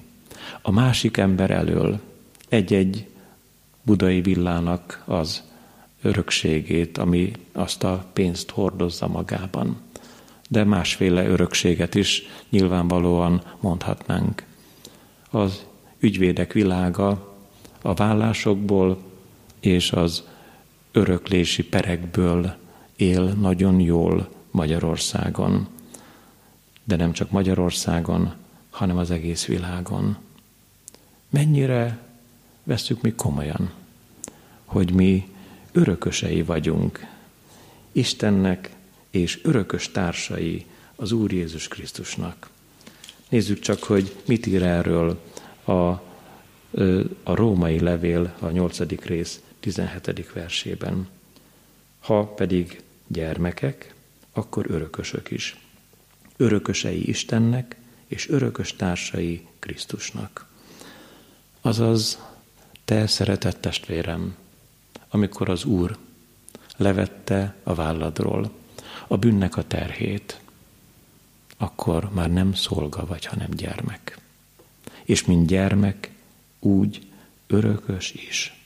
S1: a másik ember elől egy-egy budai villának az örökségét, ami azt a pénzt hordozza magában. De másféle örökséget is nyilvánvalóan mondhatnánk. Az ügyvédek világa a vállásokból és az öröklési perekből él nagyon jól Magyarországon. De nem csak Magyarországon, hanem az egész világon. Mennyire veszük mi komolyan, hogy mi örökösei vagyunk Istennek és örökös társai az Úr Jézus Krisztusnak. Nézzük csak, hogy mit ír erről a, a római levél, a nyolcadik rész 17. versében. Ha pedig gyermekek, akkor örökösök is. Örökösei Istennek, és örökös társai Krisztusnak. Azaz, te szeretett testvérem, amikor az Úr levette a válladról a bűnnek a terhét, akkor már nem szolga vagy, hanem gyermek. És mint gyermek, úgy örökös is.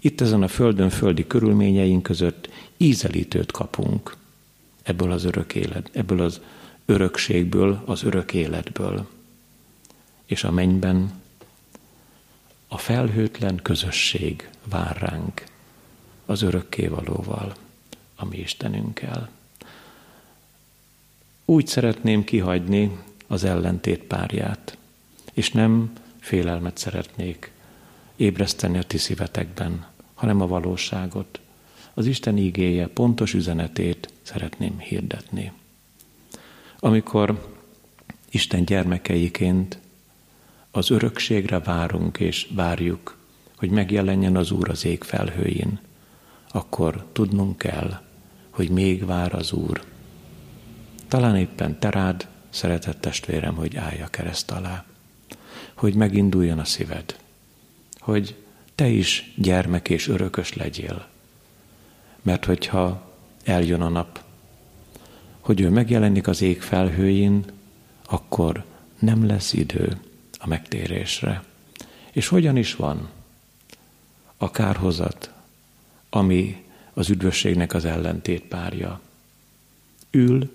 S1: Itt ezen a földön földi körülményeink között ízelítőt kapunk ebből az örök élet, ebből az örökségből, az örök életből. És a mennyben a felhőtlen közösség vár ránk az örökkévalóval, a mi Istenünkkel. Úgy szeretném kihagyni az ellentét párját, és nem félelmet szeretnék ébreszteni a ti szívetekben, hanem a valóságot, az Isten ígéje pontos üzenetét szeretném hirdetni. Amikor Isten gyermekeiként az örökségre várunk és várjuk, hogy megjelenjen az Úr az ég felhőjén, akkor tudnunk kell, hogy még vár az Úr. Talán éppen te rád, szeretett testvérem, hogy állj a kereszt alá, hogy meginduljon a szíved, hogy te is gyermek és örökös legyél. Mert hogyha eljön a nap, hogy ő megjelenik az ég felhőjén, akkor nem lesz idő a megtérésre. És hogyan is van a kárhozat, ami az üdvösségnek az ellentét párja? Ül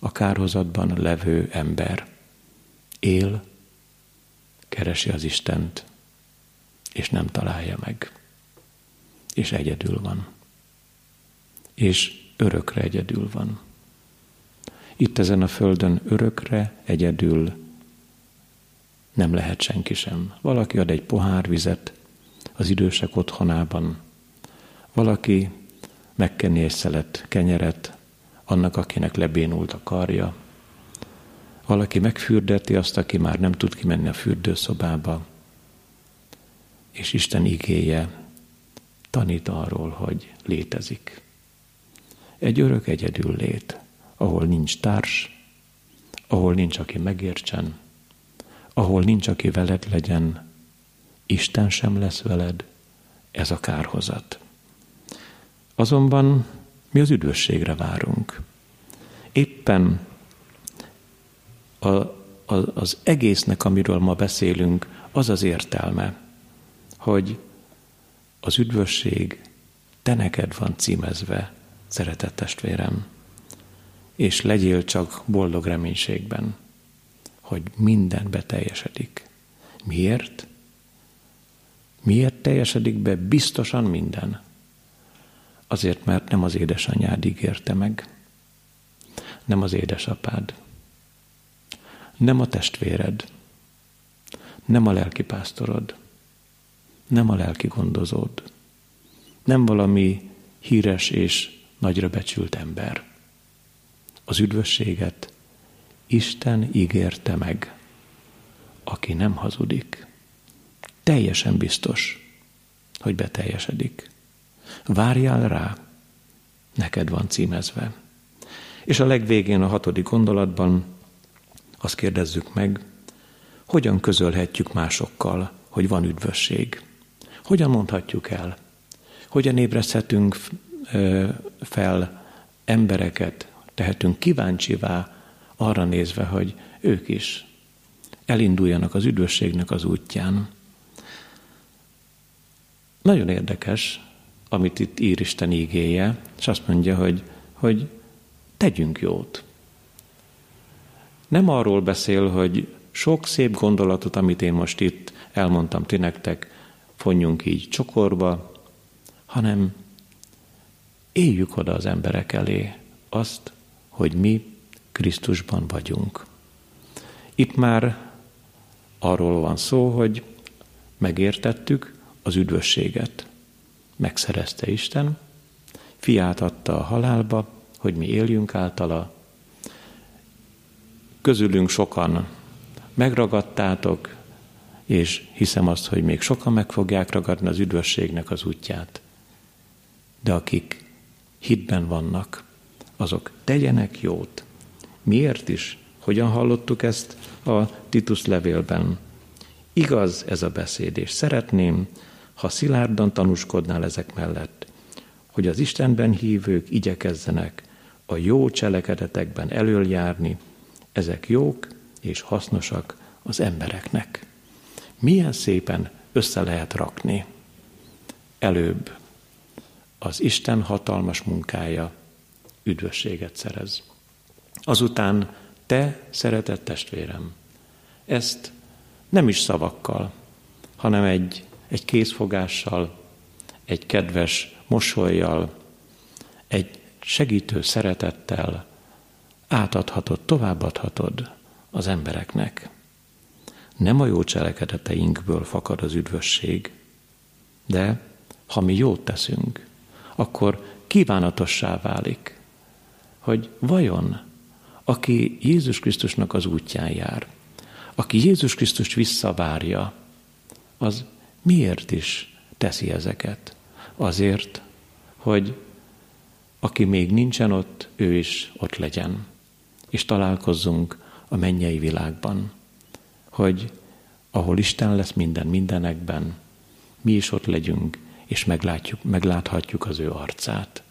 S1: a kárhozatban levő ember, él, keresi az Istent, és nem találja meg. És egyedül van. És örökre egyedül van. Itt ezen a földön örökre egyedül nem lehet senki sem. Valaki ad egy pohár vizet az idősek otthonában. Valaki megkenni egy szelet kenyeret annak, akinek lebénult a karja. Valaki megfürdeti azt, aki már nem tud kimenni a fürdőszobába. És Isten igéje tanít arról, hogy létezik. Egy örök egyedül lét, ahol nincs társ, ahol nincs, aki megértsen, ahol nincs, aki veled legyen, Isten sem lesz veled, ez a kárhozat. Azonban mi az üdvösségre várunk. Éppen a, a, az egésznek, amiről ma beszélünk, az az értelme, hogy az üdvösség te neked van címezve, szeretett testvérem, és legyél csak boldog reménységben hogy minden beteljesedik. Miért? Miért teljesedik be biztosan minden? Azért, mert nem az édesanyád ígérte meg, nem az édesapád, nem a testvéred, nem a lelkipásztorod, nem a lelki gondozód, nem valami híres és nagyra becsült ember. Az üdvösséget Isten ígérte meg, aki nem hazudik. Teljesen biztos, hogy beteljesedik. Várjál rá, neked van címezve. És a legvégén a hatodik gondolatban azt kérdezzük meg, hogyan közölhetjük másokkal, hogy van üdvösség? Hogyan mondhatjuk el? Hogyan ébreszthetünk fel embereket, tehetünk kíváncsivá arra nézve, hogy ők is elinduljanak az üdvösségnek az útján. Nagyon érdekes, amit itt ír Isten ígéje, és azt mondja, hogy, hogy tegyünk jót. Nem arról beszél, hogy sok szép gondolatot, amit én most itt elmondtam ti nektek, fonjunk így csokorba, hanem éljük oda az emberek elé azt, hogy mi Krisztusban vagyunk. Itt már arról van szó, hogy megértettük az üdvösséget. Megszerezte Isten, fiát adta a halálba, hogy mi éljünk általa. Közülünk sokan megragadtátok, és hiszem azt, hogy még sokan meg fogják ragadni az üdvösségnek az útját. De akik hitben vannak, azok tegyenek jót, Miért is? Hogyan hallottuk ezt a Titus levélben? Igaz ez a beszéd, és szeretném, ha szilárdan tanúskodnál ezek mellett, hogy az Istenben hívők igyekezzenek a jó cselekedetekben előjárni, ezek jók és hasznosak az embereknek. Milyen szépen össze lehet rakni. Előbb az Isten hatalmas munkája üdvösséget szerez. Azután te, szeretett testvérem, ezt nem is szavakkal, hanem egy, egy kézfogással, egy kedves mosolyjal, egy segítő szeretettel átadhatod, továbbadhatod az embereknek. Nem a jó cselekedeteinkből fakad az üdvösség, de ha mi jót teszünk, akkor kívánatossá válik, hogy vajon aki Jézus Krisztusnak az útján jár, aki Jézus Krisztust visszavárja, az miért is teszi ezeket? Azért, hogy aki még nincsen ott, ő is ott legyen, és találkozzunk a mennyei világban, hogy ahol Isten lesz minden mindenekben, mi is ott legyünk, és meglátjuk, megláthatjuk az ő arcát.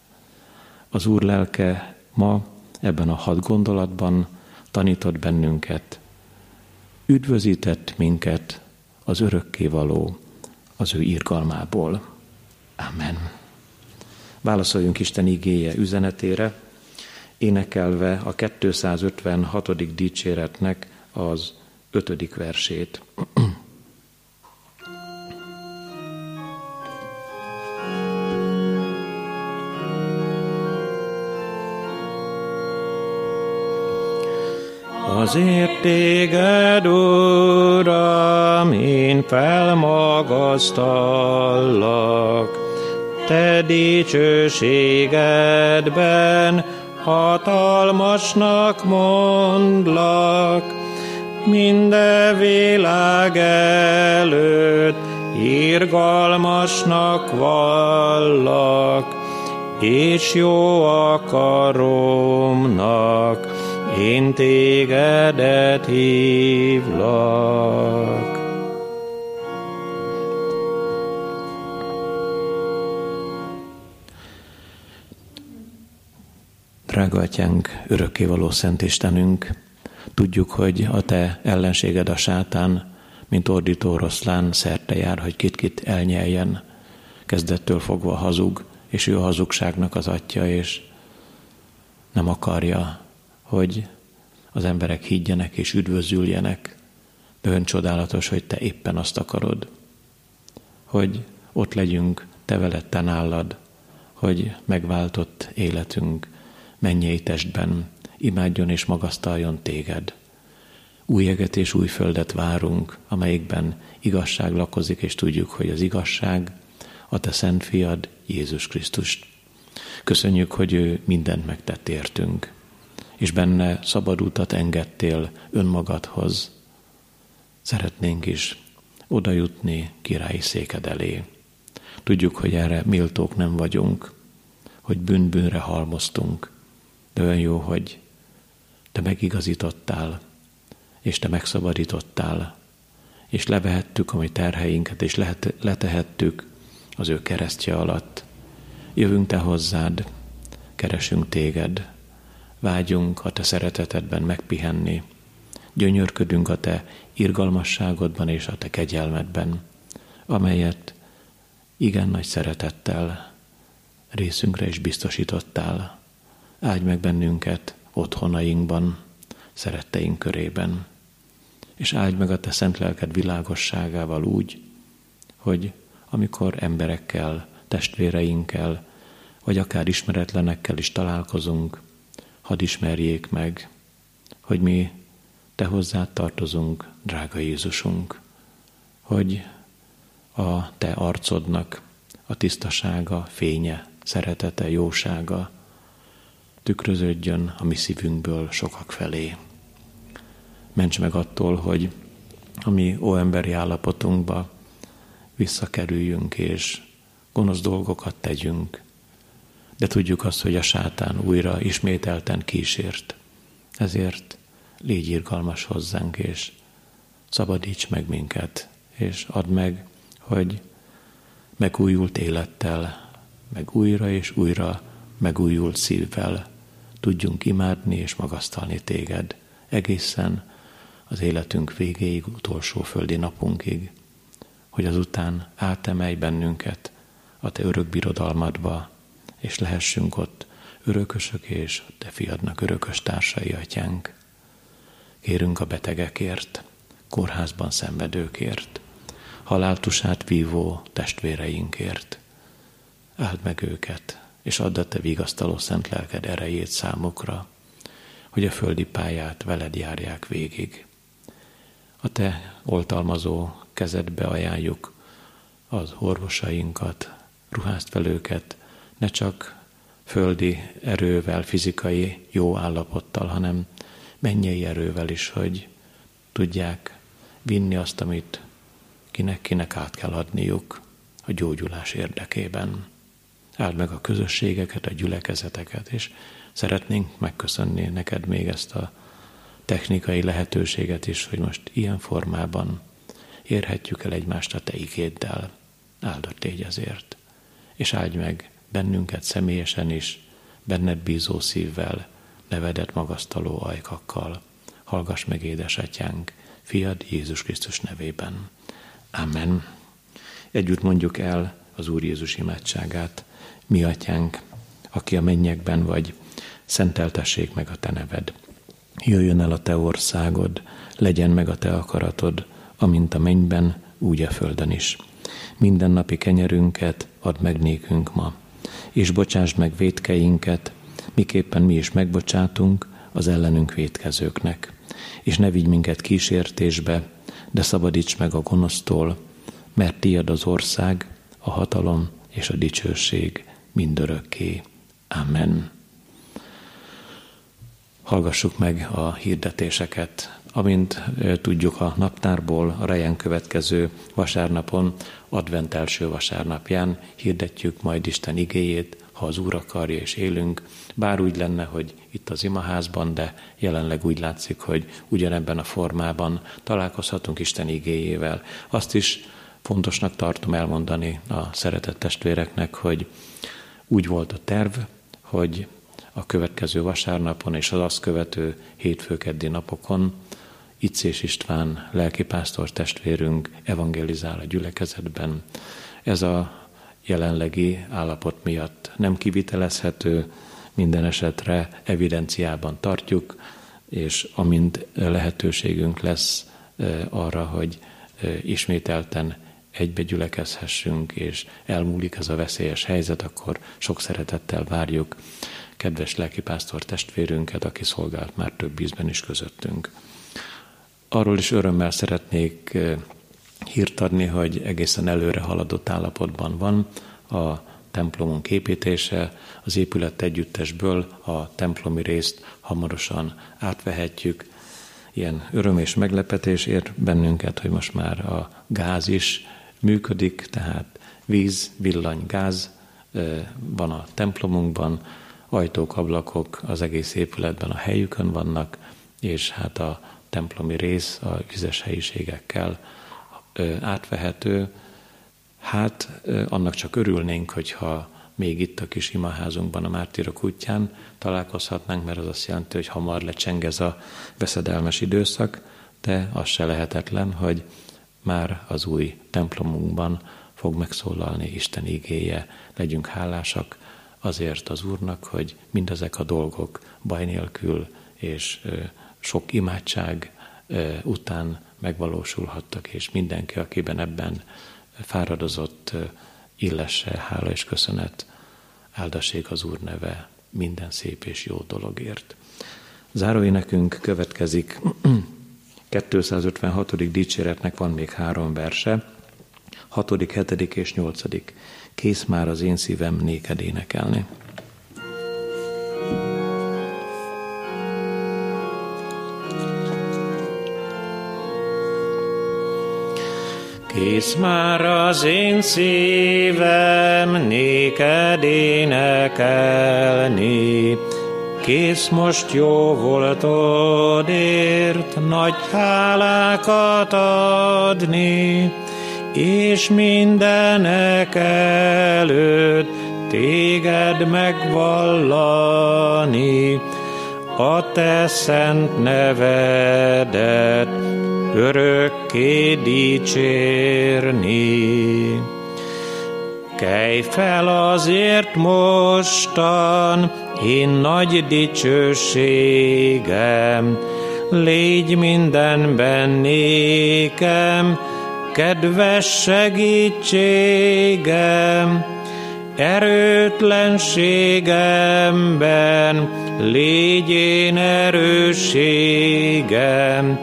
S1: Az Úr lelke ma ebben a hat gondolatban tanított bennünket, üdvözített minket az örökkévaló az ő írgalmából. Amen. Válaszoljunk Isten igéje üzenetére, énekelve a 256. dicséretnek az ötödik versét.
S2: Azért téged, Uram, én felmagasztallak, te dicsőségedben hatalmasnak mondlak, minden világ előtt irgalmasnak vallak, és jó akaromnak én tégedet hívlak.
S1: Drága atyánk, örökkévaló Szent Istenünk, tudjuk, hogy a te ellenséged a sátán, mint ordító oroszlán szerte jár, hogy kit-kit elnyeljen. Kezdettől fogva hazug, és ő a hazugságnak az atya, és nem akarja, hogy az emberek higgyenek és üdvözüljenek, de ön csodálatos, hogy te éppen azt akarod, hogy ott legyünk, te veled, nálad, hogy megváltott életünk mennyei testben imádjon és magasztaljon téged. Új eget és új földet várunk, amelyikben igazság lakozik, és tudjuk, hogy az igazság a te szent fiad, Jézus Krisztust. Köszönjük, hogy ő mindent megtett értünk és benne szabad utat engedtél önmagadhoz. Szeretnénk is oda jutni királyi széked elé. Tudjuk, hogy erre méltók nem vagyunk, hogy bűnbűnre halmoztunk, de olyan jó, hogy te megigazítottál, és te megszabadítottál, és levehettük a mi terheinket, és lehet, letehettük az ő keresztje alatt. Jövünk te hozzád, keresünk téged, vágyunk a te szeretetedben megpihenni, gyönyörködünk a te irgalmasságodban és a te kegyelmedben, amelyet igen nagy szeretettel részünkre is biztosítottál. Áldj meg bennünket otthonainkban, szeretteink körében, és áldj meg a te szent lelked világosságával úgy, hogy amikor emberekkel, testvéreinkkel, vagy akár ismeretlenekkel is találkozunk, hadd ismerjék meg, hogy mi te hozzád tartozunk, drága Jézusunk, hogy a te arcodnak a tisztasága, fénye, szeretete, jósága tükröződjön a mi szívünkből sokak felé. Ments meg attól, hogy a mi óemberi állapotunkba visszakerüljünk és gonosz dolgokat tegyünk, de tudjuk azt, hogy a sátán újra ismételten kísért. Ezért légy irgalmas hozzánk, és szabadíts meg minket, és add meg, hogy megújult élettel, meg újra és újra megújult szívvel tudjunk imádni és magasztalni téged egészen az életünk végéig, utolsó földi napunkig, hogy azután átemelj bennünket a te örök birodalmadba, és lehessünk ott örökösök és te fiadnak örökös társai, atyánk. Kérünk a betegekért, kórházban szenvedőkért, haláltusát vívó testvéreinkért. Áld meg őket, és add a te vigasztaló szent lelked erejét számukra, hogy a földi pályát veled járják végig. A te oltalmazó kezedbe ajánljuk az orvosainkat, ruházt fel őket ne csak földi erővel, fizikai jó állapottal, hanem mennyei erővel is, hogy tudják vinni azt, amit kinek-kinek át kell adniuk a gyógyulás érdekében. Áld meg a közösségeket, a gyülekezeteket, és szeretnénk megköszönni neked még ezt a technikai lehetőséget is, hogy most ilyen formában érhetjük el egymást a te igéddel. Áldott légy ezért. És áldj meg bennünket személyesen is, benned bízó szívvel, nevedet magasztaló ajkakkal. Hallgass meg, édesatyánk, fiad Jézus Krisztus nevében. Amen. Együtt mondjuk el az Úr Jézus imádságát. Mi atyánk, aki a mennyekben vagy, szenteltessék meg a te neved. Jöjjön el a te országod, legyen meg a te akaratod, amint a mennyben, úgy a földön is. Minden napi kenyerünket add meg nékünk ma, és bocsásd meg védkeinket, miképpen mi is megbocsátunk az ellenünk védkezőknek. És ne vigy minket kísértésbe, de szabadíts meg a gonosztól, mert tiad az ország, a hatalom és a dicsőség mindörökké. Amen. Hallgassuk meg a hirdetéseket. Amint tudjuk a naptárból, a rejen következő vasárnapon, advent első vasárnapján hirdetjük majd Isten igéjét, ha az Úr akarja és élünk, bár úgy lenne, hogy itt az imaházban, de jelenleg úgy látszik, hogy ugyanebben a formában találkozhatunk Isten igéjével. Azt is fontosnak tartom elmondani a szeretett testvéreknek, hogy úgy volt a terv, hogy a következő vasárnapon és az azt követő hétfőkeddi napokon Icés István lelkipásztor testvérünk evangelizál a gyülekezetben. Ez a jelenlegi állapot miatt nem kivitelezhető, minden esetre evidenciában tartjuk, és amint lehetőségünk lesz arra, hogy ismételten egybe gyülekezhessünk, és elmúlik ez a veszélyes helyzet, akkor sok szeretettel várjuk kedves lelkipásztor testvérünket, aki szolgált már több ízben is közöttünk. Arról is örömmel szeretnék hírt adni, hogy egészen előre haladott állapotban van a templomunk építése, az épület együttesből a templomi részt hamarosan átvehetjük. Ilyen öröm és meglepetés ér bennünket, hogy most már a gáz is működik, tehát víz, villany, gáz van a templomunkban, ajtók, ablakok az egész épületben a helyükön vannak, és hát a templomi rész a vizes helyiségekkel átvehető. Hát annak csak örülnénk, hogyha még itt a kis imaházunkban, a Mártírok útján találkozhatnánk, mert az azt jelenti, hogy hamar lecseng ez a veszedelmes időszak, de az se lehetetlen, hogy már az új templomunkban fog megszólalni Isten igéje. Legyünk hálásak azért az Úrnak, hogy mindezek a dolgok baj nélkül és sok imádság után megvalósulhattak, és mindenki, akiben ebben fáradozott, illesse hála és köszönet, áldassék az Úr neve minden szép és jó dologért. Záróénekünk következik 256. dicséretnek van még három verse, 6., 7. és 8. Kész már az én szívem néked énekelni.
S2: Kész már az én szívem néked énekelni, Kész most jó voltodért nagy hálákat adni, és mindenek előtt téged megvallani, a te szent nevedet örökké dicsérni. Kelj fel azért mostan, én nagy dicsőségem, légy mindenben nékem, kedves segítségem, erőtlenségemben légy erősségem,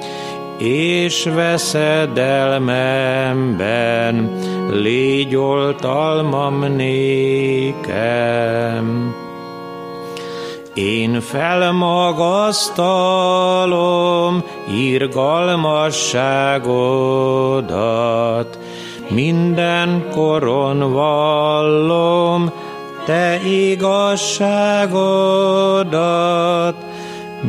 S2: és veszedelmemben légy oltalmam nékem. Én felmagasztalom irgalmasságodat, minden koron vallom te igazságodat,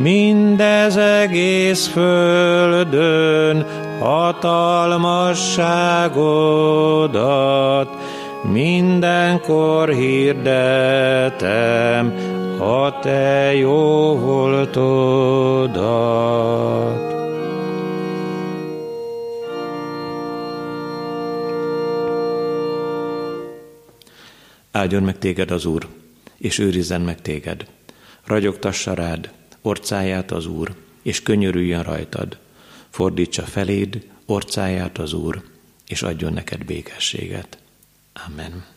S2: mindez egész földön hatalmasságodat, mindenkor hirdetem a te jó voltodat.
S1: Áldjon meg téged az Úr, és őrizzen meg téged. Ragyogtassa rád, orcáját az Úr, és könyörüljön rajtad. Fordítsa feléd orcáját az Úr, és adjon neked békességet. Amen.